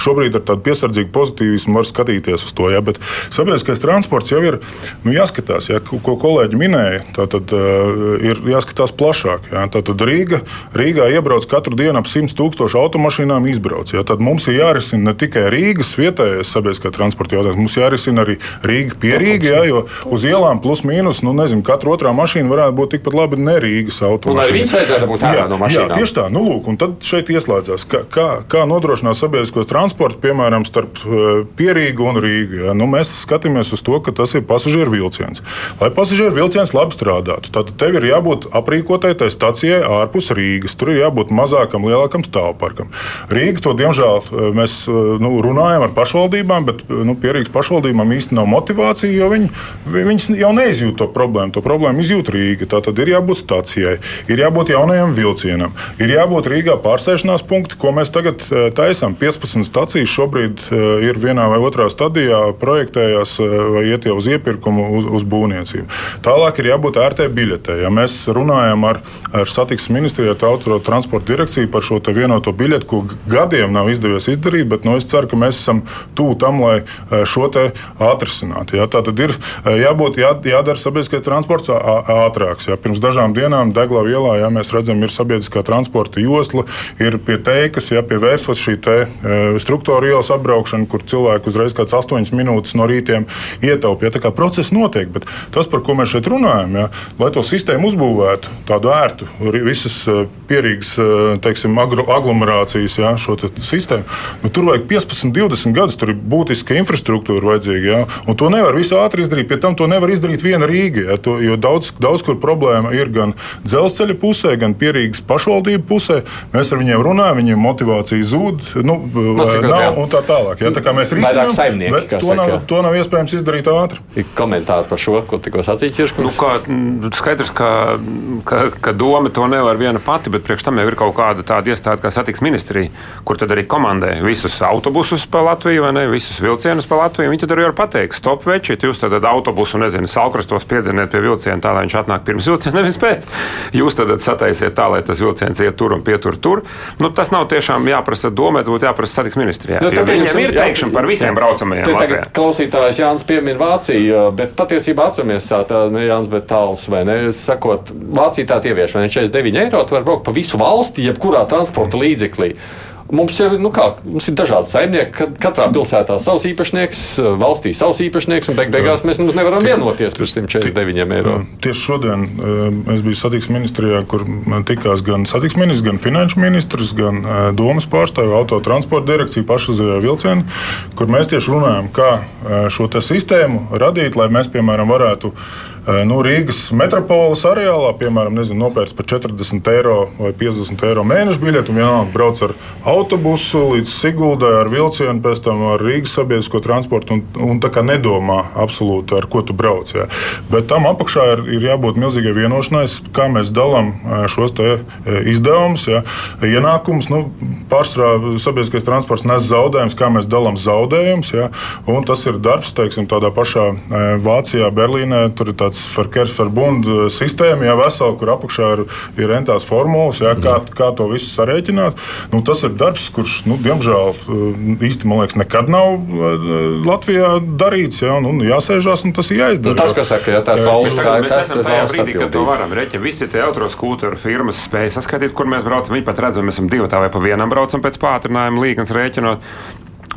Speaker 5: šobrīd ar tādu piesardzīgu pozitīvismu var skatīties uz to. Ja. Bet sabiedriskais transports jau ir nu, jāskatās, ja, ko ko kolēģi minēja. Tātad uh, ir jāskatās plašāk. Ja. Tātad Rīga, Rīgā iebrauc katru dienu ap 100 tūkstošu automašīnām izbrauc. Ja. Tad mums ir jārisina ne tikai Rīgas vietējais sabiedriskā transporta jautājums, mums jārisina arī Rīga pie Rīga, ja, jo uz ielām plus mīnus, nu nezinu, katra otrā mašīna varētu būt tikpat labi ne Rīgas automašīna.
Speaker 2: viņas vajadzētu būt ārā
Speaker 5: Jā,
Speaker 2: no
Speaker 5: jā,
Speaker 2: mašīnām.
Speaker 5: tieši tā. Nu, lūk, un tad šeit ieslēdzās, kā, kā, kā nodrošināt sabiedriskos transportu, piemēram, starp uh, Pierīgu un Rīgu. Ja? Nu, mēs skatāmies uz to, ka tas ir pasažieru vilciens. Lai pasažieru vilciens labi strādātu, tad tev ir jābūt aprīkotai tai stacijai ārpus Rīgas. Tur ir jābūt mazākam, lielākam stāvparkam. Rīga to, diemžēl, uh, mēs uh, nu, runājam ar pašvaldībām, bet uh, nu, Pierīgas pašvaldībām īstenībā nav motivācija, jo viņi, vi- viņas jau neizjūt to problēmu. To problēmu izjūt Rīga. Tā tad ir jābūt stacijai, ir jābūt jaunajam vilcienam, ir jābūt Rīgā pārsēšanās punkti, ko mēs tagad eh, taisām. 15 stacijas šobrīd eh, ir vienā vai otrā stadijā, projektējās eh, vai iet jau uz iepirkumu, uz, uz būvniecību. Tālāk ir jābūt ērtai biļetei. Ja mēs runājam ar, ar satiksmes ministriju, autotransporta direkciju par šo vienoto biļeti, ko gadiem nav izdevies izdarīt, bet nu, es ceru, ka mēs esam tuvu tam, lai eh, šo te atrisinātu. Ja? Tā tad ir eh, jābūt, jā, jādara sabiedriskais transports ātrāks. Ja? Pirms dažām dienām Deglavā ielā ja, mēs redzam, ir sabiedriskā transporta josla, ir pie teikas, ja pie VFS šī te, struktūra ielas apbraukšana, kur cilvēki uzreiz kāds 8 minūtes no rītiem ietaupīja. Ja, tā kā process notiek, bet tas, par ko mēs šeit runājam, ja, lai to sistēmu uzbūvētu, tādu ērtu, visas e, pierīgas e, teiksim, agro- aglomerācijas ja, šo te sistēmu, nu, tur vajag 15, 20 gadus, tur ir būtiska infrastruktūra vajadzīga. Ja, un to nevar visu ātri izdarīt, pie tam to nevar izdarīt viena Rīga. Ja, to, jo daudz, daudz kur problēma ir gan dzelzceļa pusē, gan pierīgas pašvaldību pusē. Mēs ar viņiem runājam, viņiem motivācija zūd, nu,
Speaker 2: cik
Speaker 5: nav,
Speaker 2: jā.
Speaker 5: un tā tālāk. Ja, tā kā mēs risinām, to nav, to nav iespējams izdarīt ātri.
Speaker 2: Ir komentāri par šo, ko tikko Čirškungs.
Speaker 4: Nu, kā, mm, skaidrs, ka, ka, ka doma to nevar viena pati, bet priekš tam jau ir kaut kāda tāda iestāde kā satiksmes ministrija, kur tad arī komandē visus autobusus pa Latviju, vai ne, visus vilcienus pa Latviju. Viņi tad arī var pateikt, stop veči, jūs tad autobusu, nezinu, salkrastos piedziniet pie vilciena tā, lai viņš atnāk pirms vilciena, nevis pēc. Jūs tad sataisiet tā, lai tas vilciens iet tur un pietur tur. Nu, tas nav tiešām jāprasa domēts, būtu jāprasa satiksmes ministrijā.
Speaker 2: Nu,
Speaker 4: Viņiem
Speaker 2: pieņemsim,
Speaker 4: ir teikšana par visiem
Speaker 2: jā.
Speaker 4: braucamajiem
Speaker 2: tagad klausītājs Jānis piemin Vāciju, bet patiesībā atceramies tā, tā ne Jānis, bet tāls, vai ne? Sakot, Vācija tā ievieš, vai ne? 49 eiro, tu vari braukt pa visu valsti, jebkurā transporta līdzeklī. Mums jau nu kā, mums ir dažādi saimnieki. Katrā pilsētā savs īpašnieks, valstī savs īpašnieks, un beig beigās mēs nevaram vienoties par 149 eiro.
Speaker 5: Tieši šodien es biju satiksmes ministrijā, kur tikās gan satiksmes ministrs, gan finanšu ministrs, gan domas pārstāvja, autotransporta direkcija, pašreizējā vilciena, kur mēs tieši runājam, kā šo sistēmu radīt, lai mēs, piemēram, varētu nu, Rīgas metropoles areālā, piemēram, nezinu, nopērts par 40 eiro vai 50 eiro mēneša biļeti, un vienalga brauc ar autobusu līdz Siguldai, ar vilcienu, pēc tam ar Rīgas sabiedrisko transportu, un, un tā kā nedomā absolūti, ar ko tu brauc. Jā. Bet tam apakšā ir, ir jābūt milzīgai vienošanai, kā mēs dalām eh, šos eh, izdevumus, ienākumus. Nu, pārsvarā sabiedriskais transports nes zaudējumus, kā mēs dalām zaudējumus. tas ir darbs, teiksim, tādā pašā eh, Vācijā, Berlīnē. Tur ir tāds Verkehrsverbund eh, sistēma, jā, vesela, kur apakšā ir, ir rentās formulas, jā, kā, kā to visu sarēķināt. Nu, tas ir darbs, kurš, nu, diemžēl, eh, īsti, man liekas, nekad nav eh, Latvijā darīts. Jā, un, un jāsēžās, un tas ir jāizdara.
Speaker 2: Nu, tas, kas saka, ja tā ir valsts, tā ir
Speaker 4: mēs esam tajā brīdī, kad to varam rēķināt. Visi tie autoskūteru firmas spēja saskatīt, kur mēs braucam. Viņi pat redz, vai mēs esam divi tā vai pa vienam braucam pēc pātrinājuma līgas rēķinot.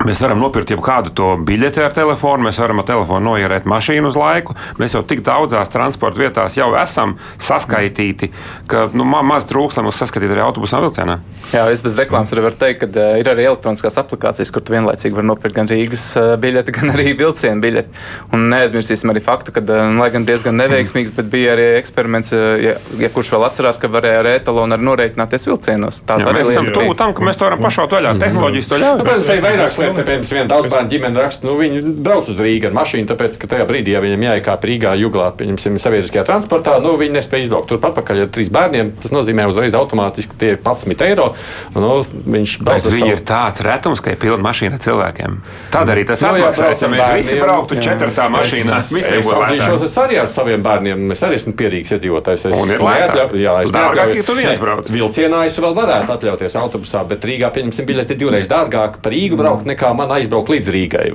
Speaker 4: Mēs varam nopirkt jebkādu to biļeti ar telefonu, mēs varam ar telefonu noierēt mašīnu uz laiku. Mēs jau tik daudzās transporta vietās jau esam saskaitīti, ka nu, ma maz trūks, lai mums saskaitītu arī autobusā vilcienā.
Speaker 3: Jā, es bez reklāmas arī varu teikt, ka uh, ir arī elektroniskās aplikācijas, kur tu vienlaicīgi vari nopirkt gan Rīgas uh, biļeti, gan arī vilcienu biļeti. Un neaizmirsīsim arī faktu, ka, uh, lai gan diezgan neveiksmīgs, bet bija arī eksperiments, ja, ja kurš vēl atcerās, ka varēja ar etalonu arī norēķināties vilcienos.
Speaker 4: Tā Jā, mēs esam tuvu tam, ka mēs to varam pašaut vaļā. Tehnoloģijas to ļauj.
Speaker 2: Nu, piemēram, viena daudz bērnu ģimene raksta, nu, viņi brauc uz Rīgā ar mašīnu, tāpēc, ka tajā brīdī, ja viņam jāiekāp Rīgā, jūglā, pieņemsim, sabiedriskajā transportā, nu, viņi nespēja izbraukt turpat pakaļ ar trīs bērniem. Tas nozīmē uzreiz automātiski tie 11 eiro. Nu, viņš brauc
Speaker 4: uz Viņi savu... ir tāds retums, ka ir pilna mašīna cilvēkiem. Tad arī tas atmaksājas, ja mēs visi brauktu četrtā mašīnā. Visiem būtu
Speaker 2: atzīšos, es arī ar saviem bērniem, es arī esmu pierīgs iedzīvotājs. Es,
Speaker 4: un ir lētāk.
Speaker 2: Jā, es
Speaker 4: dārgāk, ja tu viens brauc.
Speaker 2: Vilcienā es vēl varētu atļauties autobusā, bet Rīgā, pieņemsim, biļeti divreiz dārgāk par Rīgu braukt nekā man aizbraukt līdz Rīgai.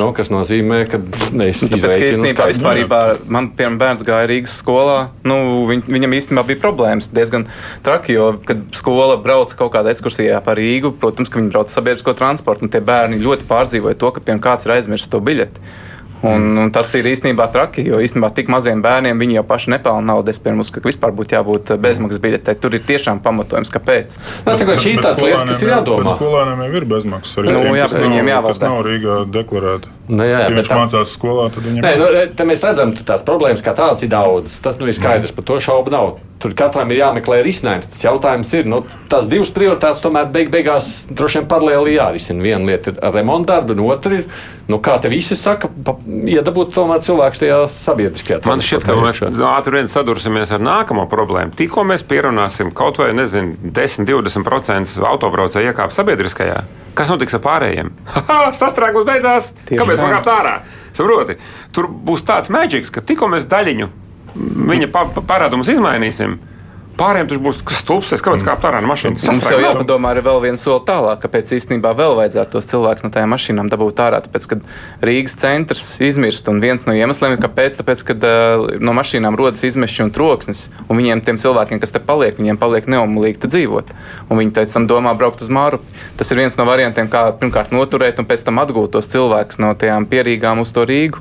Speaker 2: Nu, kas nozīmē, ka mēs
Speaker 3: nu, tāpēc, ka īstenībā vispārībā, man piemēram, bērns gāja Rīgas skolā. Nu, viņ, viņam īstenībā bija problēmas diezgan traki, jo, kad skola brauca kaut kādā ekskursijā pa Rīgu, protams, ka viņi brauca sabiedrisko transportu, un tie bērni ļoti pārdzīvoja to, ka piemēram kāds ir aizmirsis to biļeti. Un, un tas ir īstenībā traki, jo īstenībā tik maziem bērniem viņi jau paši nepelna naudu. Es pirms uzskatu, ka vispār būtu jābūt eh, bezmaksas biļetei. Tur ir tiešām pamatojums, kāpēc.
Speaker 2: Tas ir šīs tādas lietas, kas ir jādomā.
Speaker 5: Skolēniem jau ir bezmaksas arī.
Speaker 3: Nu,
Speaker 5: tiem,
Speaker 3: jā, viņiem jāvalda.
Speaker 5: Tas nav Rīgā deklarēti.
Speaker 2: Nu, jā,
Speaker 5: ja viņš tā... mācās skolā, tad viņam
Speaker 2: ir. Nu, mēs redzam, ka tās problēmas kā tādas ir daudzas. Tas nu, ir skaidrs, par to šaubu nav. Tur katram ir jāmeklē risinājums. Tas jautājums ir, nu, tās divas prioritātes tomēr beig beigās droši vien paralēli jārisina. Viena lieta ir remonta darbi, un otra ir, nu, kā te visi saka, iedabūt tomēr cilvēks tajā sabiedriskajā.
Speaker 4: Man šķiet, ka mēs ātri vien sadursimies ar nākamo problēmu. Tikko mēs pierunāsim kaut vai, nezinu, 10-20% autobraucēju iekāpt sabiedriskajā Kas notiks ar pārējiem? Sastrēgums beidzās! Tieši Kāpēc man kāpt ārā? Saproti, tur būs tāds mēģis, ka tikko mēs daļiņu viņa pa parādumus izmainīsim, Pārējiem tas būs stulbs, kāpēc kāpt ārā no mašīnas.
Speaker 3: Mums jau jāpadomā arī vēl viens soli tālāk, kāpēc īstenībā vēl vajadzētu tos cilvēkus no tajām mašīnām dabūt ārā. Tāpēc, kad Rīgas centrs izmirst, un viens no iemesliem ir, kāpēc, tāpēc, kad uh, no mašīnām rodas izmeši un troksnis, un viņiem, tiem cilvēkiem, kas te paliek, viņiem paliek neomulīgi te dzīvot. Un viņi pēc tam domā braukt uz māru. Tas ir viens no variantiem, kā pirmkārt noturēt un pēc tam atgūt tos cilvēkus no tajām pierīgām uz to Rīgu.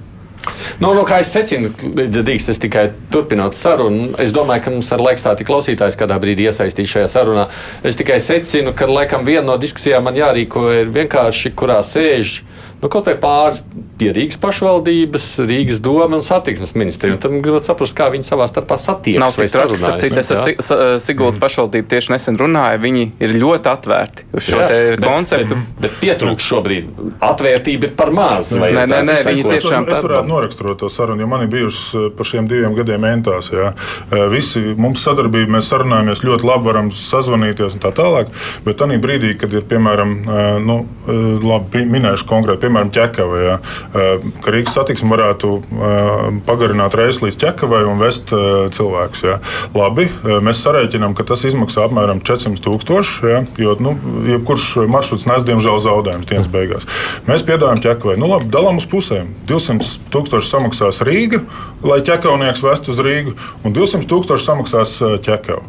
Speaker 2: Nu, nu, kā es secinu, drīkst es tikai turpināt sarunu. Es domāju, ka mums ar laiku stāti klausītājs kādā brīdī iesaistīt šajā sarunā. Es tikai secinu, ka laikam viena no diskusijām man jārīko ir vienkārši, kurā sēž nu, kaut vai pāris pie Rīgas pašvaldības, Rīgas doma un satiksmes ministrija. Tad gribētu saprast, kā viņi savā starpā satiekas.
Speaker 3: Nav tik traki, starp citu, es ar Siguldas pašvaldību tieši nesen runāju. Viņi ir ļoti atvērti uz šo jā, konceptu.
Speaker 2: Bet, bet pietrūkst šobrīd. Atvērtība ir par maz.
Speaker 3: Nē, nē, nē, viņi tiešām.
Speaker 5: Varētu noraksturot to sarunu, jo man ir bijušas eh, par šiem diviem gadiem entās. Jā. Eh, visi mums sadarbība, mēs sarunājamies ļoti labi, varam sazvanīties un tā tālāk. Bet tajā brīdī, kad ir, piemēram, eh, nu, labi, minēšu konkrēti, piemēram, ķekava, jā, ka Rīgas satiksme varētu pagarināt reizes līdz ķekavai un vest cilvēkus. Jā. Labi, mēs sarēķinām, ka tas izmaksā apmēram 400 tūkstoši, jā, jo nu, jebkurš maršruts nes diemžēl zaudējumus dienas beigās. Mēs piedāvājam ķekavai, nu labi, dalām uz pusēm. 200 tūkstoši samaksās Rīga, lai ķekaunieks vestu uz Rīgu, un 200 tūkstoši samaksās ķekava.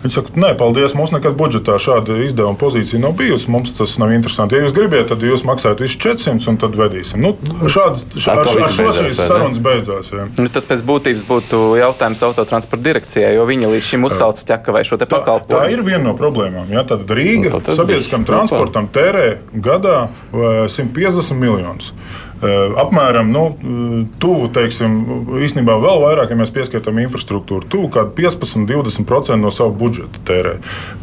Speaker 5: Viņi saka, nē, paldies, mums nekad budžetā šāda izdevuma pozīcija nav bijusi. Mums tas nav interesanti. Ja jūs gribat, tad jūs maksājat visu 400 un tad vedīsim. Nu, šāds, šā, ar, ar šo šīs sarunas beidzās. Jā.
Speaker 3: Nu, tas pēc būtības būtu jautājums autotransporta direkcijai, jo viņi līdz šim uzsauc ķeka vai šo te pakalpojumu.
Speaker 5: Tā, tā ir viena no problēmām. Jā, tad Rīga nu, sabiedriskam transportam tērē gadā 150 miljonus. Eh, apmēram nu, eh, tuvu, teiksim, īstenībā vēl vairāk, ja mēs pieskaitām infrastruktūru, tuvu 15-20% no savu budžeta tērē.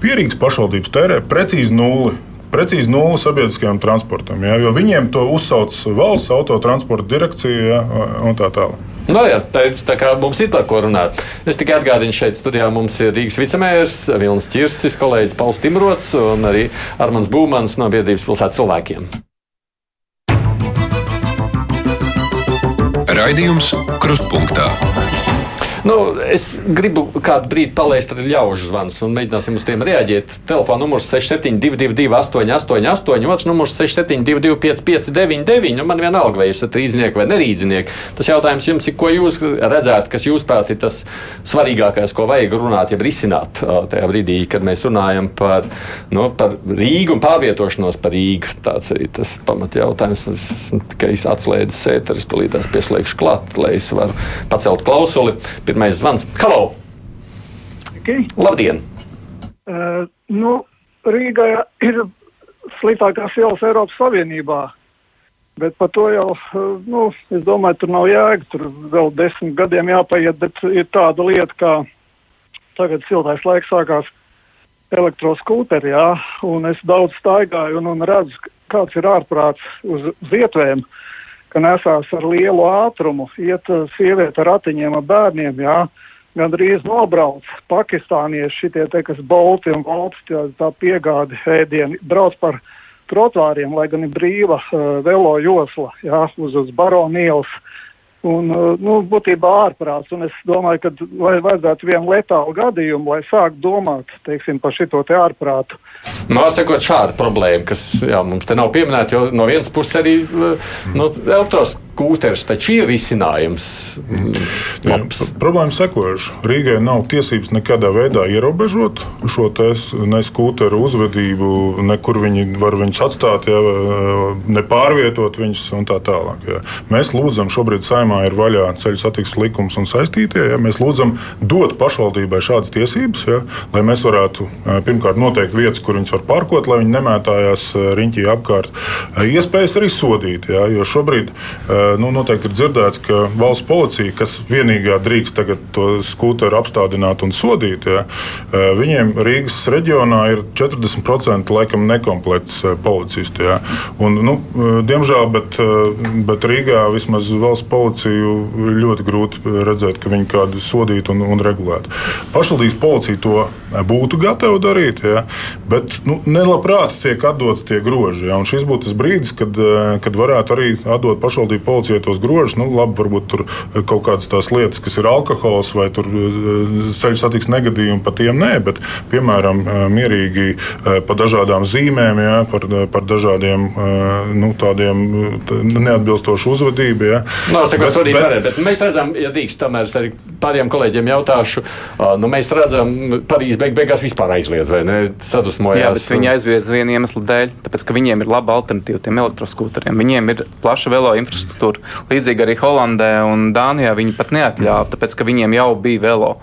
Speaker 5: Pierīgas pašvaldības tērē precīzi nulli. Precīzi nulli sabiedriskajam transportam, ja, jo viņiem to uzsauc valsts autotransporta direkcija ja, un tā tālāk.
Speaker 2: No nu jā, tā, tā kā mums ir par ko runāt. Es tikai atgādinu, šeit studijā mums ir Rīgas vicemērs Vilnis Čirsis, kolēģis Pauls Timrots un arī Armāns Būmans no biedrības pilsētas cilvēkiem.
Speaker 1: Raidījums Krustpunktā.
Speaker 2: Nu, es gribu kādu brīdi palaist ļaužu zvanus un mēģināsim uz tiem reaģēt. Telefona numurs 6722, 888, otrs numurs 6722, 559, nu man vienalga, vai jūs esat rīznieki vai nerīznieki. Tas jautājums jums ir, ko jūs redzētu, kas jūsuprāt ir tas svarīgākais, ko vajag runāt, ja risināt tajā brīdī, kad mēs runājam par, nu, par Rīgu un pārvietošanos par Rīgu. Tāds arī tas pamatjautājums. Es esmu tikai atslēdzis ēteris, palīdzēs pieslēgšu klāt, lai es varu pacelt klausuli. Pirmais zvans. Halo!
Speaker 6: Okay.
Speaker 2: Labdien!
Speaker 6: Uh, nu, Rīgā ir sliktākās ielas Eiropas Savienībā. Bet par to jau, nu, es domāju, tur nav jēga. Tur vēl desmit gadiem jāpaiet, bet ir tāda lieta, kā tagad siltais laiks sākās elektroskūteri, jā, un es daudz staigāju un, un redzu, kāds ir ārprāts uz zietvēm, ka nesās ar lielu ātrumu, iet sieviete ar ratiņiem, ar bērniem, jā, gandrīz nobrauc pakistānieši šitie te, kas bolti un bolti, tā, tā piegādi ēdieni, brauc par trotvāriem, lai gan ir brīva uh, velo josla, jā, uz, uz baronielas. Un, nu, būtībā ārprāts. Un es domāju, ka vajadzētu vienu letālu gadījumu, lai sāktu domāt teiksim, par šo ārprātu.
Speaker 2: Nu, Atsakot, šāda problēma, kas jā, mums te nav pieminēta, jo no vienas puses arī nu, elektros skūteris taču ir risinājums.
Speaker 5: Jā, problēma sekojuša. Rīgai nav tiesības nekādā veidā ierobežot šo ne skūteru uzvedību, nekur viņi var viņus atstāt, jā, ne pārvietot viņus un tā tālāk. Jā. Mēs lūdzam, šobrīd saimā ir vaļā ceļu satiksmes likums un saistītie. Jā. Mēs lūdzam dot pašvaldībai šādas tiesības, jā, lai mēs varētu pirmkārt noteikt vietas, kur viņas var parkot, lai viņi nemētājās riņķī apkārt. Iespējas arī sodīt, jā, jo šobrīd nu, noteikti ir dzirdēts, ka valsts policija, kas vienīgā drīkst tagad to skūteru apstādināt un sodīt, ja, viņiem Rīgas reģionā ir 40% laikam nekomplekts policistu. Ja. Un, nu, diemžēl, bet, bet Rīgā vismaz valsts policiju ļoti grūti redzēt, ka viņi kādu sodītu un, un regulētu. Pašvaldības policija to būtu gatava darīt, ja, bet nu, nelabprāt tiek atdoti tie groži. Ja, šis būtu tas brīdis, kad, kad varētu arī atdot pašvaldību policijai tos grožus. Nu, labi, varbūt tur kaut kādas tās lietas, kas ir alkohols vai ceļu satiksmes negadījumi, par tiem nē, bet piemēram mierīgi par dažādām zīmēm, ja, par, par dažādiem nu, tādiem neatbilstošu uzvedību. Ja.
Speaker 2: No, nu, bet, bet, bet, bet mēs redzam, ja drīkst, tomēr arī pāriem kolēģiem jautāšu, nu, mēs redzam, Parīzē beig, beigās vispār aizliedz vai ne? Sadusmojās.
Speaker 3: Jā, bet viņi aizliedz vienu iemeslu dēļ, tāpēc, ka viņiem ir laba alternatīva tiem elektroskūteriem. Viņiem ir plaša velo infrastruktūra. Līdzīgi arī Holandē un Dānijā viņi pat neatļāva, tāpēc, ka viņiem jau bija velo.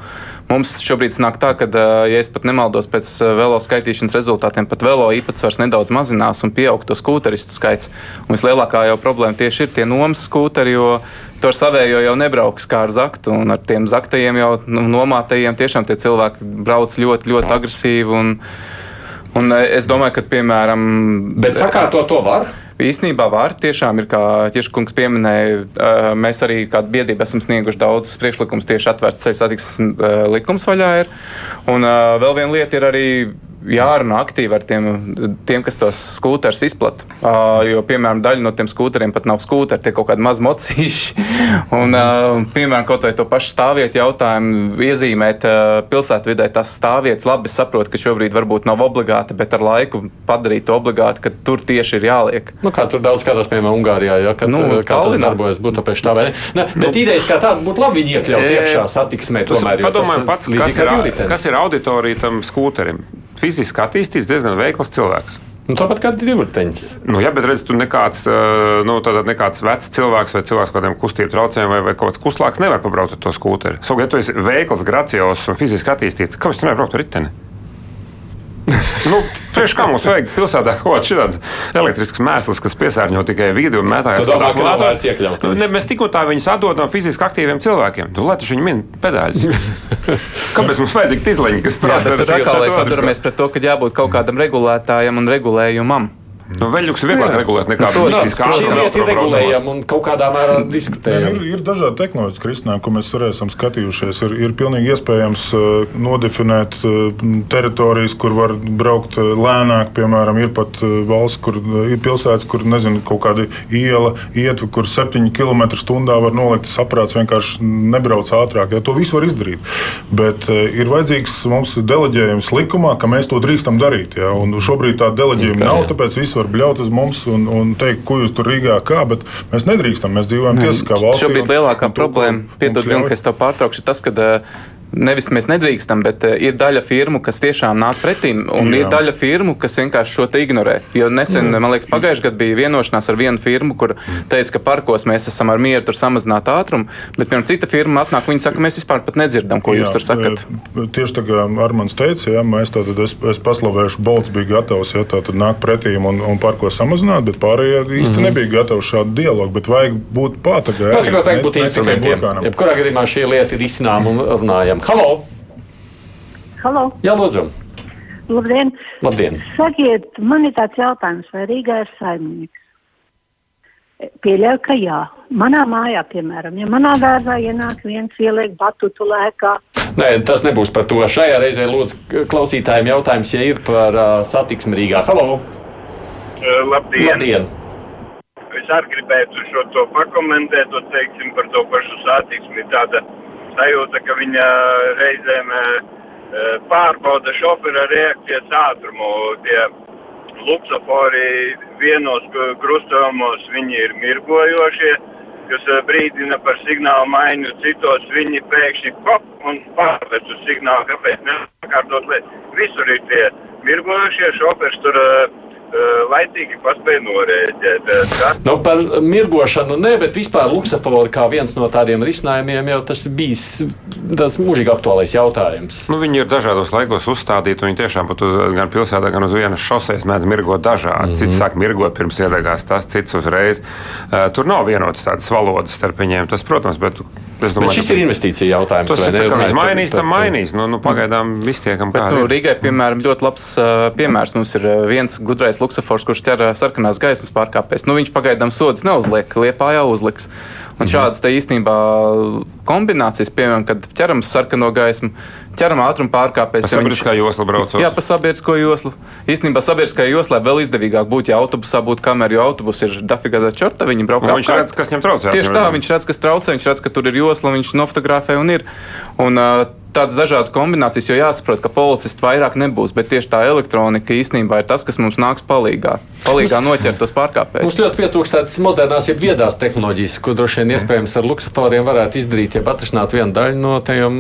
Speaker 3: Mums šobrīd nāk tā, ka, ja es pat nemaldos pēc velo skaitīšanas rezultātiem, pat velo īpatsvars nedaudz mazinās un pieaug to skūteristu skaits. Un vislielākā jau problēma tieši ir tie nomas skūteri, jo to ar savējo jau nebrauks kā ar zaktu. Un ar tiem zaktajiem jau nu, nomātajiem tiešām tie cilvēki brauc ļoti, ļoti agresīvi. Un, un es domāju, ka, piemēram,
Speaker 2: Bet sakārtot to var.
Speaker 3: Īsnībā var. Tiešām ir, kā Tieši minēja, mēs arī kā biedrība esam snieguši daudzus priekšlikumus tieši atvērts ceļu satiksmes likums vaļā. Ir. Un vēl viena lieta ir arī jārunā aktīvi ar tiem, tiem kas tos skūterus izplata. Uh, jo, piemēram, daļa no tiem skūteriem pat nav skūteri, tie kaut kādi mazi mocīši. Un, uh, piemēram, kaut vai to pašu stāvvietu jautājumu iezīmēt uh, pilsētvidē, tas stāvvietas labi saprot, ka šobrīd varbūt nav obligāti, bet ar laiku padarīt to obligāti, ka tur tieši ir jāliek.
Speaker 2: Nu, kā tur daudz skatās, piemēram, Ungārijā, ja, kad, nu, kā tas darbojas Budapeštā. Vai ne? Ne, bet nu, idejas kā tāda būtu labi iekļaut iekšā satiksmē. Tomēr,
Speaker 4: padomājiet pats, kas ir, kas ir auditorija tam skūterim fiziski attīstīts, diezgan veikls cilvēks.
Speaker 2: Nu, tāpat kā divriteņi.
Speaker 4: Nu, jā, bet redziet, tur nekāds, nu, nekāds vecs cilvēks vai cilvēks ar kādiem kustību traucējumiem vai, vai kaut kāds kuslāks nevar pabraukt ar to skūteri. Savukārt, ja tu esi veikls, gracios un fiziski attīstīts, kāpēc tu nevari braukt ar riteni? nu, Priekš kā mums vajag pilsētā kaut kāds elektrisks mēsls, kas piesārņo tikai vidi un mētājas
Speaker 2: tādā veidā.
Speaker 4: Ne, mēs tikko tā viņus atdodam fiziski aktīviem cilvēkiem. Tu lai viņi min pedāļus. Kāpēc mums vajadzīga izleņa, kas
Speaker 3: prasa? Tad atkal mēs atduramies pret to, ka jābūt kaut kādam regulētājam un regulējumam.
Speaker 4: Nu, Veļģis ir vieglāk regulēt nekā mistiskā
Speaker 2: Šī lieta ir regulējama un kaut kādā mērā diskutējama.
Speaker 5: ir, ir dažādi tehnoloģiski risinājumi, ko mēs arī esam skatījušies. Ir, ir pilnīgi iespējams uh, nodefinēt uh, teritorijas, kur var braukt uh, lēnāk. Piemēram, ir pat valsts, kur ir pilsētas, kur nezinu, kaut kāda iela ietver, kur 7 km/h var nolikt. Tas aparāts vienkārši nebrauc ātrāk. Ja, to visu var izdarīt. Bet ir vajadzīgs mums deleģējums likumā, ka mēs to drīkstam darīt. Ja, un šobrīd tā deleģējuma nav, tāpēc viss var bļaut uz mums un, un teikt, ko jūs tur Rīgā kā, bet mēs nedrīkstam. Mēs dzīvojam tiesiskā valstī.
Speaker 3: Šobrīd lielākā problēma, piedod,
Speaker 5: ļauj.
Speaker 3: Vilni, ka es tev pārtraukšu, tas, ka uh, nevis mēs nedrīkstam, bet uh, ir daļa firmu, kas tiešām nāk pretīm, un
Speaker 5: Jā.
Speaker 3: ir daļa firmu, kas vienkārši šo te ignorē. Jo nesen, man liekas, pagājušajā gadā bija vienošanās ar vienu firmu, kur teica, ka parkos mēs esam ar mieru tur samazināt ātrumu, bet piemēram cita firma atnāk, viņi saka, mēs vispār pat nedzirdam, ko jūs
Speaker 5: Jā,
Speaker 3: tur sakat.
Speaker 5: e, Tieši tā kā Armāns teica, ja, mēs tātad es, es paslavēšu, Bolts bija gatavs ja, tātad nākt pretīm un, un par ko samazināt, bet pārējie īsti mm -hmm. nebija gatavi šādu dialogu. Bet vajag būt pātagai.
Speaker 2: Tas tikai vajag būt instrumentiem. Jebkurā gadījumā šī lieta ir izcināma un runājama. Halo!
Speaker 7: Halo,
Speaker 2: Jā, lūdzu!
Speaker 7: labdien!
Speaker 2: Labdien!
Speaker 7: Sakiet, man ir tāds jautājums, vai Rīgā ir saimnieks? Pieļauju, ka jā. Manā mājā, piemēram, ja manā dārzā ienāk viens ieliek batutu lēkā,
Speaker 2: Nē, tas nebūs par to. Šajā reizē lūdzu klausītājiem jautājums, ja ir par uh, satiksmi Rīgā. Halo!
Speaker 8: Uh, Labdien!
Speaker 2: Labdien!
Speaker 8: Es arī gribētu šo to pakomentēt, un teiksim par to pašu satiksmi. Tāda sajūta, ka viņa reizēm uh, pārbauda šofera reakcijas ātrumu. Tie luksofori vienos krustojumos viņi ir mirgojošie, kas brīdina par signālu maiņu, citos viņi pēkšņi pop un pārvērš uz signālu, kāpēc nesakārtot lietu. Visur ir tie mirgojošie šoferi, tur uh, laicīgi paspēja norēģēt. Uh, tas
Speaker 2: Nu, par mirgošanu nē, bet vispār luksafori kā viens no tādiem risinājumiem jau tas bijis tāds mūžīgi aktuālais jautājums.
Speaker 4: Nu, viņi ir dažādos laikos uzstādīti. Viņi tiešām pat uz, gan pilsētā, gan uz vienas šoseis mēdz mirgot dažādi. Mm -hmm. Cits sāk mirgot pirms iedegās, tas cits uzreiz. Uh, tur nav vienotas tādas valodas starp viņiem. Tas, protams, bet es
Speaker 2: Bet
Speaker 4: domāju,
Speaker 2: šis ir investīcija jautājums.
Speaker 4: Tas
Speaker 2: vai
Speaker 4: ir tā, ka
Speaker 2: Runājot
Speaker 4: viņš mainīs, tam mainīs. Nu, nu, pagaidām viss tiekam
Speaker 3: Bet,
Speaker 4: kā.
Speaker 3: nu, Rīgai, piemēram, ļoti labs uh, piemērs. Mums ir viens gudrais luksofors, kurš ķer uh, sarkanās gaismas pārkāpējs. Nu, viņš pagaidām sodas neuzliek, liepā jau uzliks. Un šādas te īstenībā kombinācijas, piemēram, kad ķeram sarkano gaismu, ķeram ātrumu pārkāpējs. ja viņš-
Speaker 4: Sabiedriskā josla braucot.
Speaker 3: Jā, pa sabiedrisko joslu. Īstenībā sabiedriskajā joslā vēl izdevīgāk būtu, ja autobusā būtu kamera, jo autobus ir dafigā čorta, viņi brauc
Speaker 4: Un viņš redz, kas viņam traucē.
Speaker 3: Tieši tā, viņš redz, kas traucē, viņš redz, ka tur ir josla, viņš nofotografē un ir. Un, uh, Tādas dažādas kombinācijas, jo jāsaprot, ka policists vairāk nebūs, bet tieši tā elektronika īstenībā ir tas, kas mums nāks palīdzīgā. Palīgā noķert tos pārkāpējus.
Speaker 2: Mums ļoti pietrūkst tādas modernās, jeb viedās tehnoloģijas, ko droši vien iespējams ar luksusforiem varētu izdarīt, ja atrisināt vienu daļu no tajām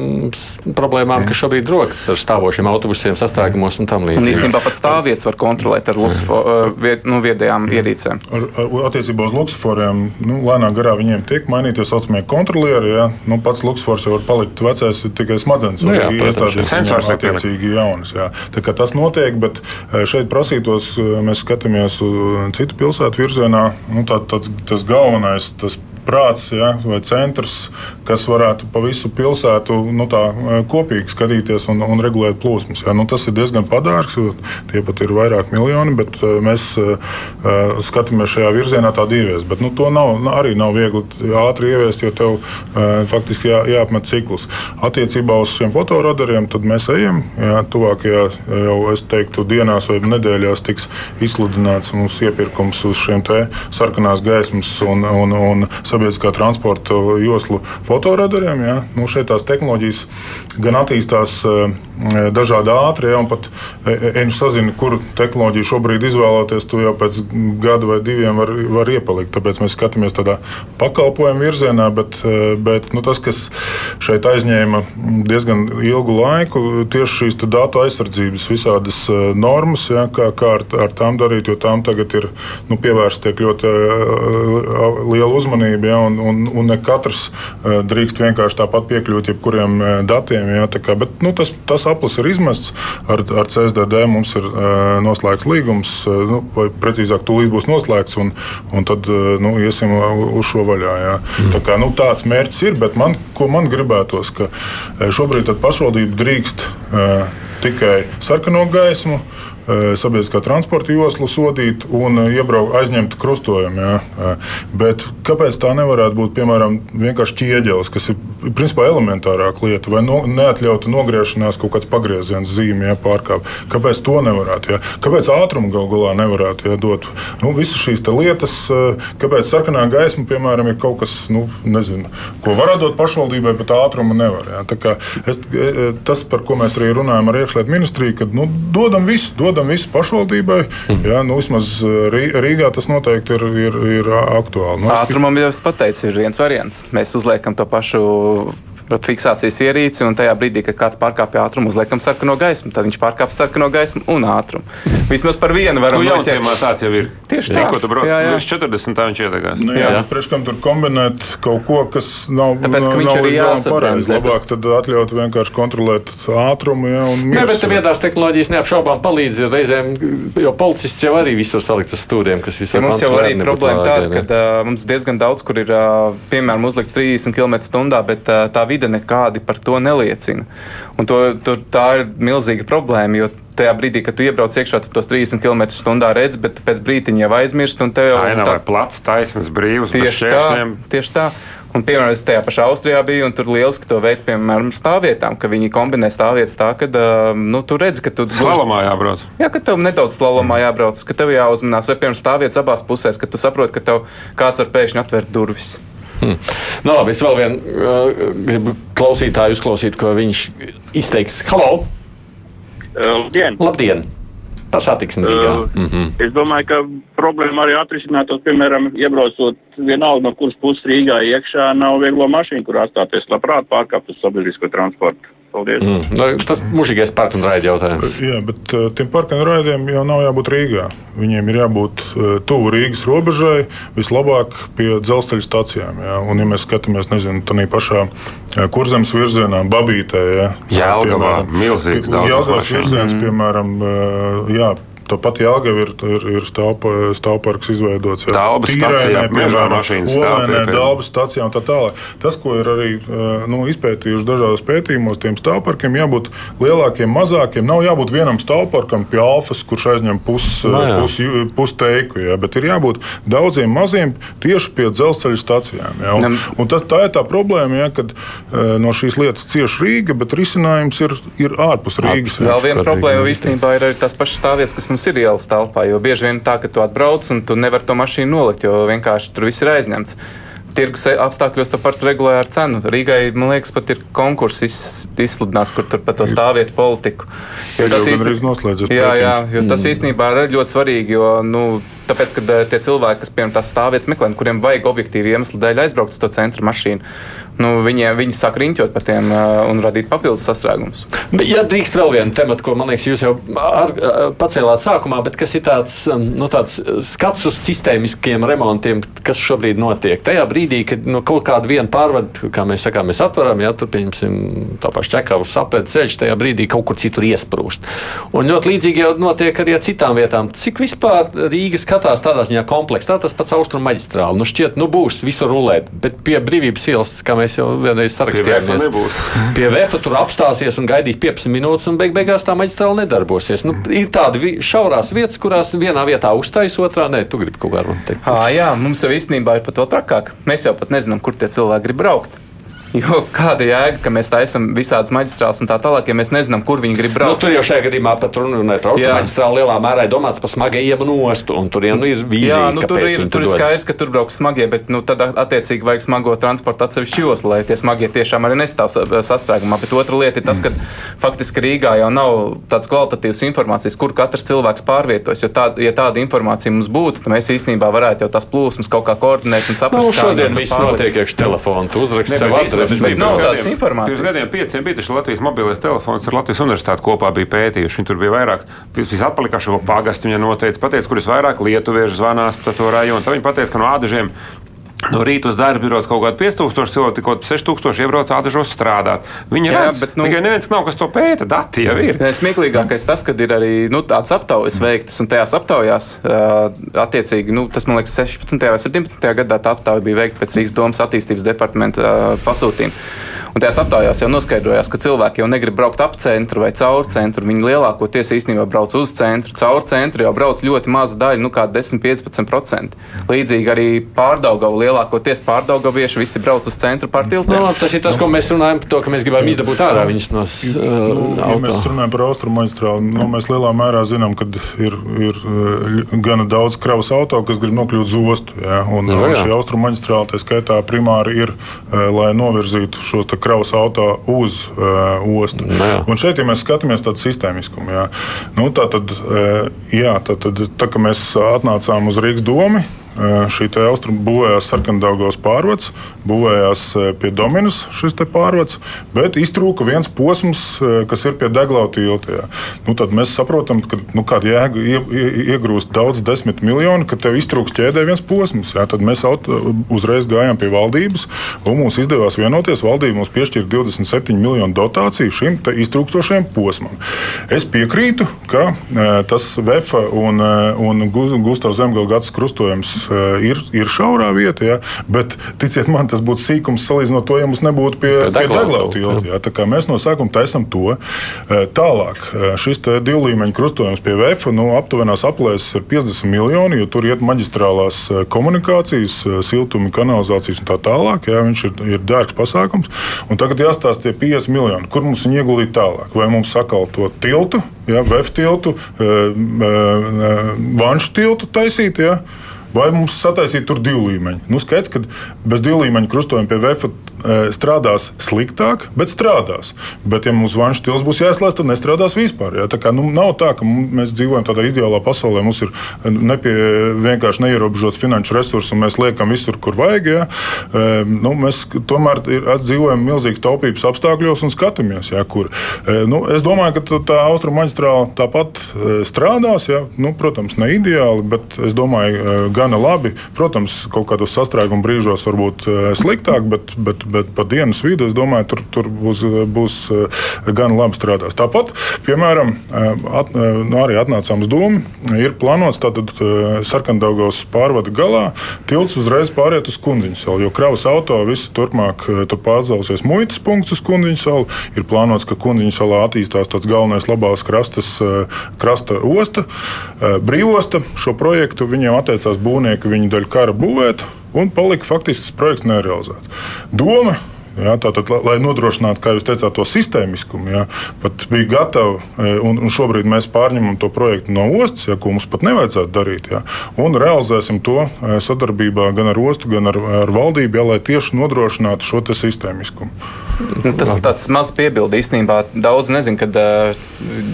Speaker 2: problēmām, kas šobrīd rokas ar stāvošiem autobusiem, sastrēgumos un tam
Speaker 3: Un
Speaker 2: līdzīgi.
Speaker 3: īstenībā pat stāvvietas var kontrolēt ar uh, vied, nu, viedajām ierīcēm.
Speaker 5: Ar, ar, attiecībā uz luksusforiem, nu, lēnā garā viņiem tiek mainīti tā saucamie kontrolieri. Ja? Nu, pats luksusfors jau var palikt vecais tikai smadzenes.
Speaker 2: Nu jā,
Speaker 5: iestāties
Speaker 4: sensors pielikt.
Speaker 5: attiecīgi jaunas. Jā. Tā kā tas notiek, bet e, šeit prasītos, e, mēs skatāmies uz citu pilsētu virzienā. Nu, tā, tāds, tas galvenais, tas prāts ja, vai centrs, kas varētu pa visu pilsētu nu, tā, e, kopīgi skatīties un, un regulēt plūsmas. Ja. Nu, tas ir diezgan padārgs, tie pat ir vairāk miljoni, bet e, mēs e, skatāmies šajā virzienā tādu ieviest. Bet nu, to nav, nu, arī nav viegli ātri ieviest, jo tev e, faktiski jā, jāapmet ciklus. Attiecībā uz šiem fotoradariem mēs ejam. Jā, tuvākajā jau, es teiktu, dienās vai nedēļās tiks izsludināts mūsu iepirkums uz šiem sarkanās gaismas un, un, un sabiedriskā transporta joslu fotoradariem. Jā. Nu, šeit tās tehnoloģijas gan attīstās e, dažādi ātri, ja, un pat viņš sazina, kuru tehnoloģiju šobrīd izvēlēties. Tu jau pēc gada vai diviem var, var iepalikt. Tāpēc mēs skatāmies tādā pakalpojumu virzienā, bet, e, bet nu, tas, kas šeit aizņēma diezgan ilgu laiku, tieši šīs datu aizsardzības visādas e, normas, ja, kā, kā ar, ar tām darīt, jo tām tagad ir nu, pievērsta ļoti e, liela uzmanība, ja, un, un, un ne katrs e, drīkst vienkārši tāpat piekļūt jebkuriem e, datiem. Ja, kā, bet, nu, tas, tas aplis ir izmests ar, ar CSDD. Mums ir e, noslēgts līgums, nu, vai precīzāk, tūlīt būs noslēgts, un, un tad nu, iesim uz šo vaļā. Ja. Tā kā, nu, tāds mērķis ir, bet man, ko man gribētos, ka šobrīd pašvaldība drīkst e, tikai sarkano gaismu. sabiedriskā transporta joslu sodīt un iebraukt, aizņemt krustojumu. Ja? Bet kāpēc tā nevarētu būt piemēram vienkārši ķieģelis, kas ir principā elementārāka lieta, vai no, neatļauta nogriešanās kaut kāds pagrieziens zīmē, ja, pārkāpt? Kāpēc to nevarētu? Ja? Kāpēc ātrumu gal galā nevarētu ja, dot? Nu, visas šīs lietas, kāpēc sarkanā gaisma, piemēram, ir kaut kas, nu, nezinu, ko var dot pašvaldībai, bet ātrumu nevar. Ja? Es, tas, par ko mēs arī runājam ar iekšlietu ministriju, kad nu, dodam visu, dodam visu pašvaldībai. Mm. Ja? Nu, vismaz Rīgā tas noteikti ir, ir, ir aktuāli.
Speaker 3: Nu, Ātrumam jau es pateicu, ir viens variants. Mēs uzliekam to pašu eu fiksācijas ierīci, un tajā brīdī, kad kāds pārkāpj ātrumu, uzliekam sarkano gaismu, tad viņš pārkāpj sarkano gaismu un ātrumu. Vismaz par vienu varam
Speaker 4: nu, noķert. tāds jau ir.
Speaker 3: Tieši tā.
Speaker 4: Tikko tu brauc līdz 40, tā viņš iedegās.
Speaker 5: Nu, jā, jā. Priekš kam tur kombinēt kaut ko, kas nav,
Speaker 3: Tāpēc,
Speaker 5: nav,
Speaker 3: viņš
Speaker 5: nav
Speaker 3: arī
Speaker 5: pareizi. Labāk tad atļaut vienkārši kontrolēt ātrumu. Jā,
Speaker 2: Nē, bet viedās tehnoloģijas neapšaubām palīdz reizēm, jo policists jau arī visur salikt uz stūriem, kas visur
Speaker 3: ja mums jau arī problēma tāda, ka uh, mums diezgan daudz, kur ir, uh, piemēram, uzlikts 30 km/h, bet uh, tā vide nekādi par to neliecina. Un to, to, tā ir milzīga problēma, jo tajā brīdī, kad tu iebrauc iekšā, tu tos 30 km/h redzi, bet pēc brīdiņa jau aizmirsti. Tā
Speaker 4: jau ir tā... plats, taisnīgs, brīvs,
Speaker 3: tieši tā, tieši tā. Un, piemēram, es tajā pašā Austrijā biju, un tur lieliski to veids, piemēram, stāvvietām, ka viņi kombinē stāvvietas tā, ka nu, tu redzi, ka tu
Speaker 4: slalomā jābrauc.
Speaker 3: Jā, ka tev nedaudz slalomā jābrauc, ka tev jāuzmanās, vai piemēram stāvvietas abās pusēs, ka tu saproti, ka tev kāds var pēkšņi atvērt durvis.
Speaker 2: Hmm. Nu, labi, es vēl vienu uh, gribu klausītāju uzklausīt, ko viņš izteiks. Halo!
Speaker 9: Uh, labdien!
Speaker 2: Labdien. Tā satiksme bija. Uh,
Speaker 9: mm -hmm. Es domāju, ka problēma arī atrisinātos, piemēram, iebraucot vienalga no kuras puses Rīgā iekšā, nav vieglo mašīnu, kur atstāties labprāt pārkāpt uz sabiedrisko transportu. Paldies. Mm.
Speaker 2: Nu, tas mūžīgais parka un raida jautājums.
Speaker 5: Jā, bet uh, tiem parka un raidiem jau nav jābūt Rīgā. Viņiem ir jābūt uh, tuvu Rīgas robežai, vislabāk pie dzelzceļa stācijām. Jā. Un, ja mēs skatāmies, nezinu, tādā pašā uh, kurzemes virzienā, Babītē,
Speaker 4: jā, Jēlgavā, milzīgs daudz.
Speaker 5: Jēlgavas virziens, piemēram, uh, jā, Tāpat Jāgaudā ir, ir, ir stāvparks izveidots.
Speaker 4: Dalba stācijā, piemēram, Olēnē,
Speaker 5: Dalba stācijā un tā tālāk. Tas, ko ir arī nu, izpētījuši dažādos pētījumos, tiem stāvparkiem jābūt lielākiem, mazākiem. Nav jābūt vienam stāvparkam pie alfas, kurš aizņem pusi no nu pus, pus teiku, jā, bet ir jābūt daudziem maziem tieši pie dzelzceļa stācijām. Jā, un, un tas, tā ir tā problēma, jā, kad no šīs lietas cieš Rīga, bet risinājums ir, ir ārpus Rīgas.
Speaker 3: Vēl viena problēma īstenībā ir arī tās pašas stāvvietas, kas mums ir ielas telpā. Jo bieži vien tā, ka tu atbrauc un tu nevari to mašīnu nolikt, jo vienkārši tur viss ir aizņemts. Tirgus apstākļos to pašu regulē ar cenu. Rīgai, man liekas, pat ir konkurss izsludināts, kur tur par to stāvvietu politiku.
Speaker 5: Jo tas īstenībā,
Speaker 3: jā, jā, jo tas mm. īstenībā ir ļoti svarīgi, jo nu, tāpēc, kad eh, tie cilvēki, kas piemēram tās stāvvietas meklē, kuriem vajag objektīvi iemesli dēļ aizbraukt uz to centra mašīnu, nu, viņi, viņi sāk riņķot par tiem uh, un radīt papildus sastrēgumus.
Speaker 2: Ja drīkst vēl vienu tematu, ko man liekas, jūs jau ar, pacēlāt sākumā, bet kas ir tāds, nu, tāds skats uz sistēmiskiem remontiem, kas šobrīd notiek. Tajā brīdī, kad nu, kaut kādu vienu pārvadu, kā mēs sakām, mēs atveram, ja tur pieņemsim tā paša ķekavas apēd ceļš, tajā brīdī kaut kur citur iesprūst. Un ļoti līdzīgi jau notiek arī ar citām vietām. Cik vispār Rīga skatās tādā ziņā komplekss, tā tas pats austrumu maģistrāli. Nu, šķiet, nu būs visur rulēt, bet pie brīvības ielas, kā mēs mēs jau vienreiz sarakstījāmies.
Speaker 4: Pie,
Speaker 2: pie VF tur apstāsies un gaidīs 15 minūtes, un beig beigās tā maģistrāla nedarbosies. Nu, ir tādas šaurās vietas, kurās vienā vietā uztais, otrā nē, tu gribi kaut kā.
Speaker 3: À, jā, mums jau īstenībā ir pat vēl trakāk. Mēs jau pat nezinām, kur tie cilvēki grib braukt. Jo kāda jēga, ka mēs taisām visādas maģistrāles un tā tālāk, ja mēs nezinām, kur viņi grib braukt?
Speaker 2: Nu, tur jau šajā gadījumā pat runājot par austrumu maģistrāli lielā mērā ir domāts par smagajiem nostu, un tur nu, ir vīzija. Jā,
Speaker 3: nu, tur ir, tur ir skaidrs, ka tur brauks smagie, bet nu, tad attiecīgi vajag smago transportu atsevišķi joslu, lai tie smagie tiešām arī nestāv sastrēgumā. Bet otra lieta ir tas, ka faktiski Rīgā jau nav tādas kvalitatīvas informācijas, kur katrs cilvēks pārvietojas. Jo tā, ja tāda informācija mums būtu, tad mēs īstenībā varētu jau tās plūsmas kaut kā koordinēt un saprast,
Speaker 2: nu, šodien viss notiek iekš telefonu, tu uzraksti sev adresi.
Speaker 3: Nav tādas informācijas.
Speaker 4: Pirms gadiem pieciem bija tas Latvijas mobilais telefons ar Latvijas universitāti kopā bija pētījuši. Viņi tur bija vairāk, visatpalikušo pagastu viņa noteica, pateica, kurus vairāk lietuviešu zvanās par to rajonu. Tad viņi pateica, ka no ādažiem No rīta uz darbu brauc kaut kāda 5000 cilvēku, tikko 6000 iebrauc ādažos strādāt. Viņi redz, bet nu, tikai neviens nav, kas to pēta. Dati jau ir.
Speaker 3: Smieklīgākais tas, kad ir arī nu, tāds aptaujas veiktas, un tajās aptaujās, attiecīgi, nu, tas man liekas, 16. vai 17. gadā tā aptauja bija veikta pēc Rīgas domas attīstības departamenta pasūtījuma. Un tajās aptaujās jau noskaidrojās, ka cilvēki jau negrib braukt ap centru vai caur centru. Viņi lielākoties īstenībā brauc uz centru. Caur centru jau brauc ļoti maza daļa, nu kā 10-15%. Līdzīgi arī pārdaugavu lielākoties pārdaugavieši visi brauc uz centru pār tiltiem.
Speaker 2: No, tas ir tas, ko mēs runājam par to, ka mēs gribam izdabūt ārā viņus no uh,
Speaker 5: nu, ja mēs runājam par austrumu maģistrāli. Nu, mēs lielā mērā zinām, ka ir, ir gana daudz kravas auto, kas grib nokļūt uz ostu. Ja? Un, no, un šī austrumu maģistrāla tā skaitā primāri ir, lai novirzītu šos kravas auto uz uh, ostu. No, un šeit, ja mēs skatāmies tādu sistēmiskumu, ja? nu, tā tad, uh, jā, tā, tad, tā, mēs atnācām uz Rīgas domu, šī austrumu būvējās sarkandaugos pārvads, būvējās pie Dominas šis pārvads, bet iztrūka viens posms, kas ir pie Deglau tilta. Nu, tad mēs saprotam, ka nu, kāda jēga ie, ie, iegrūst daudz desmit miljonu, ka tev iztrūks ķēdē viens posms. Jā. Tad mēs uzreiz gājām pie valdības, un mums izdevās vienoties. Valdība mums piešķīra 27 miljonu dotāciju šim iztrūkstošajam posmam. Es piekrītu, ka tas VEFA un, un Gustavs Zemgals krustojums Eh, ir, ir šaurā vieta, ja, bet ticiet man, tas būtu sīkums salīdzinot to, ja mums nebūtu pie, pie Deglau tilta. Ja, mēs no sākuma taisam to. Eh, tālāk eh, šis divu līmeņu krustojums pie VF nu, aptuvenās aplēses ir 50 miljoni, jo tur iet maģistrālās komunikācijas, siltuma kanalizācijas un tā tālāk. Ja, viņš ir, ir dārgs pasākums. Un tagad jāstāsta tie 50 miljoni, kur mums viņi ieguldīt tālāk. Vai mums sakal to tiltu, ja, VF tiltu, vanšu tiltu taisīt. Ja, vai mums sataisīt tur divu līmeņu. Nu, skaidrs, ka bez divu līmeņu krustojuma pie VF e, strādās sliktāk, bet strādās. Bet, ja mums vanšu stils būs jāizslēdz, tad nestrādās vispār. Ja? Tā kā, nu, nav tā, ka mēs dzīvojam tādā ideālā pasaulē, mums ir nepie, vienkārši neierobežots finanšu resursi un mēs liekam visur, kur vajag. Ja? E, nu, mēs tomēr dzīvojam milzīgas taupības apstākļos un skatāmies, ja, kur. E, nu, es domāju, ka tā austrumu maģistrāla tāpat strādās. Ja? Nu, protams, ne ideāli, bet es domāju, gan gana labi. Protams, kaut kādos sastrēguma brīžos varbūt eh, sliktāk, bet, bet, bet pa dienas vidu es domāju, tur, tur būs, būs eh, gan labi strādās. Tāpat, piemēram, eh, at, nu, arī atnācām uz domu, ir plānots tātad sarkandaugos pārvada galā tilts uzreiz pāriet uz kundziņu salu, jo kravas auto visi turpmāk tur pārcelsies muitas punkts uz kundziņu salu. Ir plānots, ka kundziņu salā attīstās tāds galvenais labās krastas, krasta osta, brīvosta. Šo projektu viņiem attiecās būt būvnieki viņu daļu kara būvēt, un palika faktiski tas projekts nerealizēts. Doma Ja, tātad, lai nodrošinātu, kā jūs teicāt, to sistēmiskumu, ja, pat bija gatavi, e, un, un šobrīd mēs pārņemam to projektu no ostas, ja, ko mums pat nevajadzētu darīt, ja, un realizēsim to e, sadarbībā gan ar ostu, gan ar, ar valdību, ja, lai tieši nodrošinātu šo sistēmiskumu.
Speaker 3: Tas ir tāds mazs piebildi. Īstenībā daudz nezinu, ka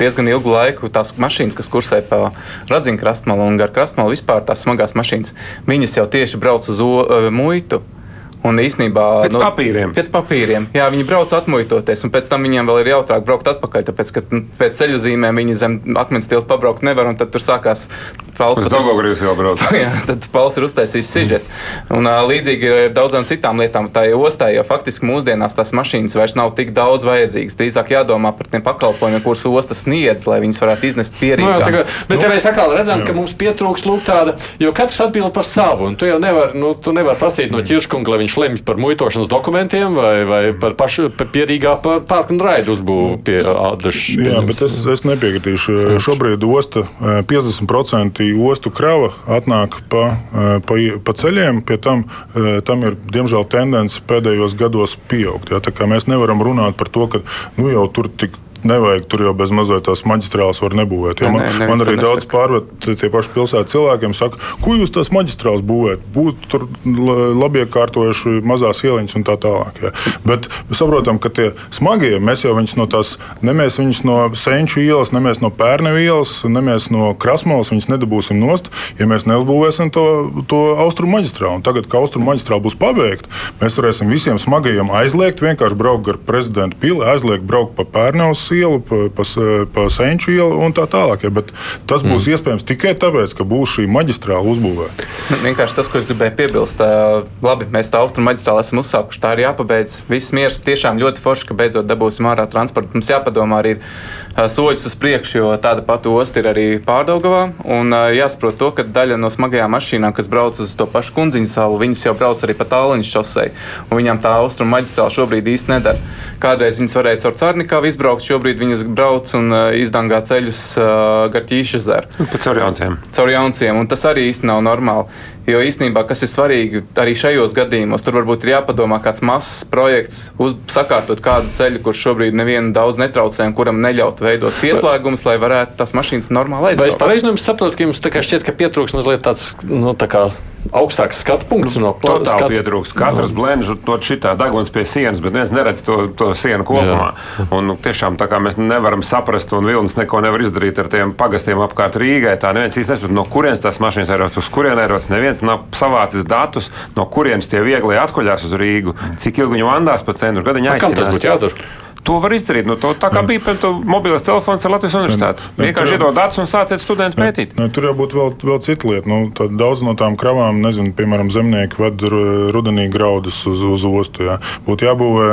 Speaker 3: diezgan ilgu laiku tās mašīnas, kas kursē pa Radzina krastmalu un gar krastmalu vispār tās smagās mašīnas, viņas jau tieši brauc uz o, muitu. Un īsnībā
Speaker 4: pēc nu, papīriem.
Speaker 3: Pēc papīriem. Jā, viņi brauc atmuitoties, un pēc tam viņiem vēl ir jautrāk braukt atpakaļ. Tāpēc, ka nu, pēc ceļa zīmēm viņi zem akmens tilta pabraukt nevar, un tad tur sākās
Speaker 4: Pauls. Brauc.
Speaker 3: jā, tad Pauls ir uztaisījis sižetu. Un uh, līdzīgi ir daudzām citām lietām. Tā ir ostā, jo faktiski mūsdienās tās mašīnas vairs nav tik daudz vajadzīgas. Drīzāk jādomā par tiem pakalpojumiem, kurus ostas sniedz, lai viņas varētu iznest pierīgi. No,
Speaker 2: jā, bet nu, ja mēs atkal redzam, jā. ka mums pietrūks lūk tāda, jo katrs atbild par savu, un tu jau nevar, nu, tu nevar prasīt no ķirškunga, lai viņš lemj par muitošanas dokumentiem vai, vai par pašu pierīgā parku un raidu uzbūvu pie Ādašas.
Speaker 5: Jā, bet es, es nepiekritīšu. Šobrīd osta 50% ostu krava atnāk pa, pa, pa ceļiem. Pie tam, tam ir diemžēl tendence pēdējos gados pieaugt. Ja? Mēs nevaram runāt par to, ka nu, jau tur tik nevajag tur jau bez mazliet tās maģistrāles var nebūvēt. Ja man, ne, man arī daudz pārvet tie paši pilsētas cilvēkiem saka, ko jūs tās maģistrāles būvēt? Būtu tur labi iekārtojuši mazās ieliņas un tā tālāk. Ja. Bet saprotam, ka tie smagie, mēs jau viņus no tās, ne mēs viņus no Senču ielas, ne mēs no Pērnevi ielas, ne mēs no Krasmalas viņus nedabūsim nost, ja mēs neuzbūvēsim to, to austrumu maģistrālu. Tagad, kad austrumu maģistrāla būs pabeigta, mēs varēsim visiem smagajiem aizliegt vienkārši braukt gar prezidentu pili, aizliegt braukt pa Jelgavas ielu, pa, pa, pa Senču ielu un tā tālāk. Ja, bet tas būs mm. iespējams tikai tāpēc, ka būs šī maģistrāla uzbūvēta.
Speaker 3: Nu, vienkārši tas, ko es gribēju piebilst, labi, mēs tā austrumu maģistrāli esam uzsākuši, tā ir jāpabeidz. Viss miers tiešām ļoti forši, ka beidzot dabūsim ārā transportu. Mums jāpadomā arī soļus uz priekšu, jo tāda pati osta ir arī Pārdaugavā. Un jāsaprot to, ka daļa no smagajām mašīnām, kas brauc uz to pašu kundziņu salu, viņas jau brauc arī pa tāliņu šosei. Viņām tā austrumu maģistrāla šobrīd īsti nedara. Kādreiz viņas varēja caur Cārnikāvu izbraukt, šobrīd viņas brauc un izdangā ceļus gar Ķīšu ezeru.
Speaker 4: Caur jaunciem.
Speaker 3: Caur jaunciem, un tas arī īsti nav normāli. Jo īstenībā, kas ir svarīgi arī šajos gadījumos, tur varbūt ir jāpadomā kāds mazs projekts, uz, sakārtot kādu ceļu, kurš šobrīd nevienu daudz netraucē un kuram neļaut veidot pieslēgumus, lai varētu tās mašīnas normāli aizbraukt.
Speaker 2: Vai es pareizi saprotu, ka jums šķiet, ka pietrūks mazliet tāds, nu, tā kā augstāks skatu punkts
Speaker 4: nu, no plāna. Tā pietrūkst. Katrs no. blendžs to šitā deguns pie sienas, bet viens neredz to, to sienu kopumā. Jā. Un, nu, tiešām tā kā mēs nevaram saprast, un Vilnis neko nevar izdarīt ar tiem pagastiem apkārt Rīgai, tā neviens īsti nesaprot, no kurienes tās mašīnas ir uz kurien ierodas. Neviens nav savācis datus, no kurienes tie viegli atkuļās uz Rīgu, cik ilgi viņi vandās pa centru, kad viņi
Speaker 2: aizķerās.
Speaker 4: To var izdarīt. Nu, to, tā kā bija piemēram mobilais telefons ar Latvijas universitāti. Vienkārši iedod datus un sāciet studentu pētīt.
Speaker 5: Ne, tur jau būtu vēl, vēl cita lieta. Nu, daudz no tām kravām, nezinu, piemēram, zemnieki ved rudenī graudus uz, uz ostu. Jā. Būtu jābūvē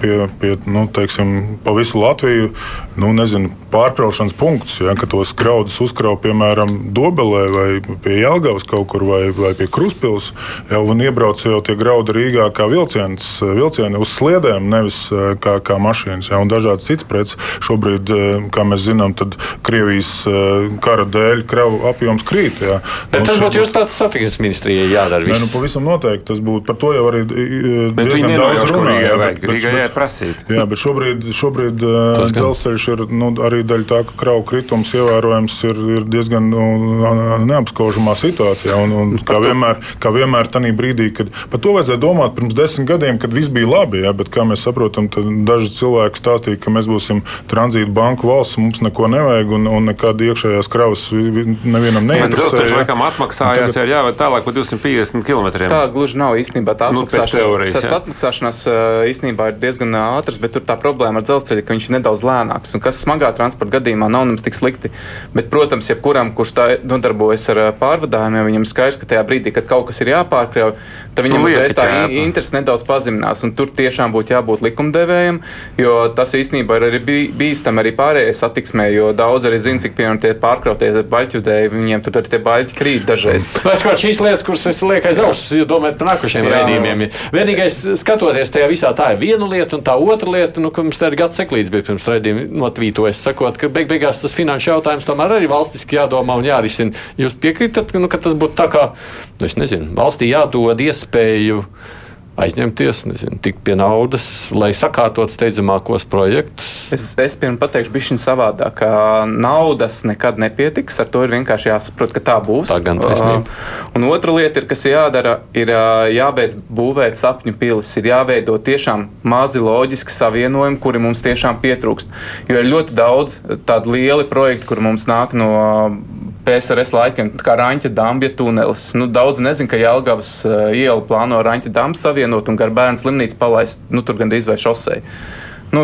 Speaker 5: pie, pie nu, teiksim, pa visu Latviju nu, nezinu, pārkraušanas punktus, ja, ka tos graudus uzkrauj piemēram Dobelē vai pie Jelgavas kaut kur vai, vai pie Kruspils. Ja, un iebrauc jau tie graudi Rīgā kā vilciens, vilcieni uz sliedēm, nevis kā, kā mašīna mašīnas ja, un dažādas citas preces. Šobrīd, eh, kā mēs zinām, Krievijas eh, kara dēļ kravu apjoms krīt. Ja.
Speaker 2: Bet tas būtu jūs tāds satiksmes ministrijai jādara.
Speaker 5: Nē, nu, pavisam noteikti tas būtu. Par to jau arī eh, diezgan daudz runāja.
Speaker 4: Rīgai jāprasīt.
Speaker 5: Jā, bet šobrīd, šobrīd dzelzceļš ir nu, arī daļa tā, ka kravu kritums ievērojams ir, ir diezgan nu, neapskaužamā situācijā. Un, un, kā vienmēr, kā vienmēr tajā brīdī, kad par to vajadzēja domāt pirms desmit gadiem, kad viss bija labi, ja, bet kā mēs saprotam, daži cilvēki cilvēki stāstīja, ka mēs būsim tranzīta banku valsts, mums neko nevajag un, un nekāda iekšējās kravas nevienam neinteresē.
Speaker 4: Tas laikam atmaksājās, tagad... ja jāved tālāk par 250 km.
Speaker 3: Tā gluži nav īstenībā tā nu, atmaksāšanās. Tas atmaksāšanās īstenībā ir diezgan ātrs, bet tur tā problēma ar dzelzceļu, ka viņš ir nedaudz lēnāks. Un kas smagā transporta gadījumā nav nemaz tik slikti. Bet, protams, jebkuram, kurš tā nodarbojas ar pārvadājumiem, viņam skaidrs, ka tajā brīdī, kad kaut kas ir jāpārkrauj, tad viņam uzreiz tā interese nedaudz pazeminās. Un tur tiešām būtu jābūt likumdevējiem, jo tas īstenībā ir arī bīstami arī pārējai satiksmē, jo daudz arī zina, cik piemēram tie pārkrautie baļķudēji, viņiem tur arī tie baļķi krīt dažreiz.
Speaker 2: Tas kaut šīs lietas, kuras es lieku aiz auss, jo domājot par nākošiem raidījumiem. Vienīgais, skatoties tajā visā, tā ir viena lieta, un tā otra lieta, nu, ka mums te ir gads seklīts bija pirms raidījuma notvītojas, sakot, ka beig beigās tas finanšu jautājums tomēr arī valstiski jādomā un jārisina. Jūs piekrītat, nu, ka tas būtu tā kā, nu, es nezinu, valstī jādod iespēju aizņemties, nezinu, tikt pie naudas, lai sakārtotu steidzamākos projektus?
Speaker 3: Es, es pirms pateikšu, bija šis savādāk, ka naudas nekad nepietiks. Ar to ir vienkārši jāsaprot, ka tā būs.
Speaker 2: Tā gan taisnība.
Speaker 3: Uh, un otra lieta, ir, kas jādara, ir uh, jābeidz būvēt sapņu pilis. Ir jāveido tiešām mazi loģiski savienojumi, kuri mums tiešām pietrūkst. Jo ir ļoti daudz tādu lielu projektu, kur mums nāk no PSRS laikiem, kā Raņķa Dambja tunelis. Nu, daudz nezinu, ka Jelgavas uh, iela plāno Raņķa Dambju savienot un gar bērnu slimnīcu palaist nu, tur gandrīz vai šosei. Nu,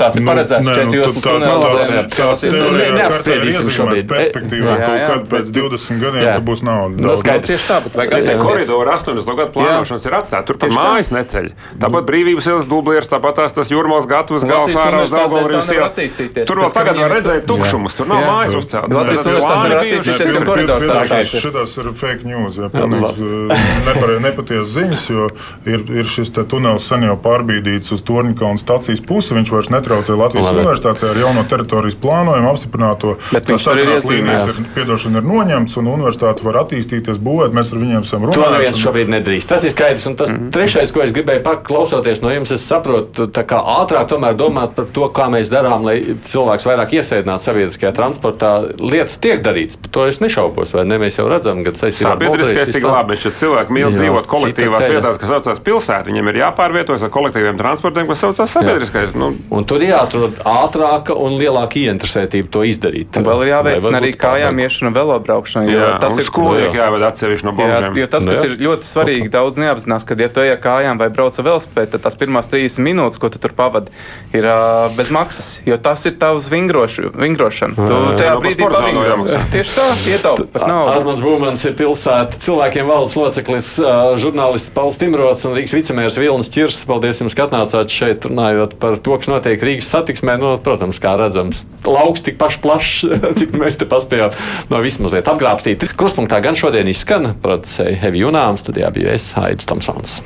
Speaker 3: tās ir nu, paredzētas nu, četri joslu tunelis.
Speaker 5: Tas ir neapstrīdīsim šobrīd. Perspektīvā kaut kad pēc 20 gadiem, ka būs nauda.
Speaker 3: Nu, skaidrs tieši tā, bet vajag
Speaker 4: attiekt. Koridoru 80 gadu plānošanas ir atstāta. Tur pat mājas neceļ. Tāpat brīvības ielas dublieris, tāpat tās tas jūrmās gatavs gals ārā uz Daugavas ielas. Tur vēl tagad var redzēt tukšumus, tur nav mājas uzceltas.
Speaker 3: Latvijas universitāte nevar attīstīties, ja koridors
Speaker 5: sākās. Šitas ir fake news, ja pilnīgi nepatiesas ziņas, jo ir šis tunelis sen jau pārbīdīts uz Torņikauna stacijas pusi pusi. Viņš vairs netraucē Latvijas Labi. universitātē ar jauno teritorijas plānojumu apstiprināto.
Speaker 3: Bet viņš arī ir līnijas,
Speaker 5: ir, piedošana ir noņemts, un universitāte var attīstīties, būvēt. Mēs ar viņiem esam runājuši.
Speaker 2: To neviens šobrīd nedrīkst. Tas ir skaidrs. Un tas mm. trešais, ko es gribēju paklausoties no jums, es saprotu, kā ātrāk tomēr domāt par to, kā mēs darām, lai cilvēks vairāk iesēdinātu sabiedriskajā transportā. Lietas tiek darītas, par to es nešaubos, vai ne? Mēs jau redzam, ka
Speaker 4: tas ir sabiedriskais tik labi, bet cilvēki mīl dzīvot kolektīvās vietās, kas saucās pilsētā. Viņiem ir jāpārvietojas ar kolektīviem transportiem, kas saucās sabiedriskais Nu,
Speaker 2: Un tur jāatrod ātrāka un lielāka ieinteresētība to izdarīt.
Speaker 3: Un vēl ir jāveicina arī kājām iešana velobraukšana. jo
Speaker 4: jā,
Speaker 3: Tas ir
Speaker 4: skolnieki
Speaker 2: jā.
Speaker 4: jāved atsevišķi no
Speaker 3: Jā,
Speaker 4: bomžiem.
Speaker 3: jo tas, kas
Speaker 2: jā.
Speaker 3: ir ļoti svarīgi, daudz neapzinās, ka, ja tu ej kājām vai brauc ar velospēdu, tad tās pirmās 30 minūtes, ko tu tur pavadi, ir uh, bez maksas. Jo tas ir tavs vingrošu, vingrošana. Tu tajā
Speaker 4: Nu, pa
Speaker 3: brīdī
Speaker 4: nav
Speaker 3: pavingro. Tieši tā, ietaupi pat naudu.
Speaker 2: Armāns Būmans ir pilsēta cilvēkiem valdes loceklis, žurnālists Pauls Timrots un Rīgas vicemērs Vilnis Čirs. Paldies jums, ka atnācāt šeit runājot par to, kas notiek Rīgas satiksmē. Nu, protams, kā redzams, lauks tik paši plašs, cik mēs te paspējām no vismaz apgrābstīt. Kruspunktā gan šodien izskan producēja Hevi Junām, studijā bija es, Haidis Tomsons.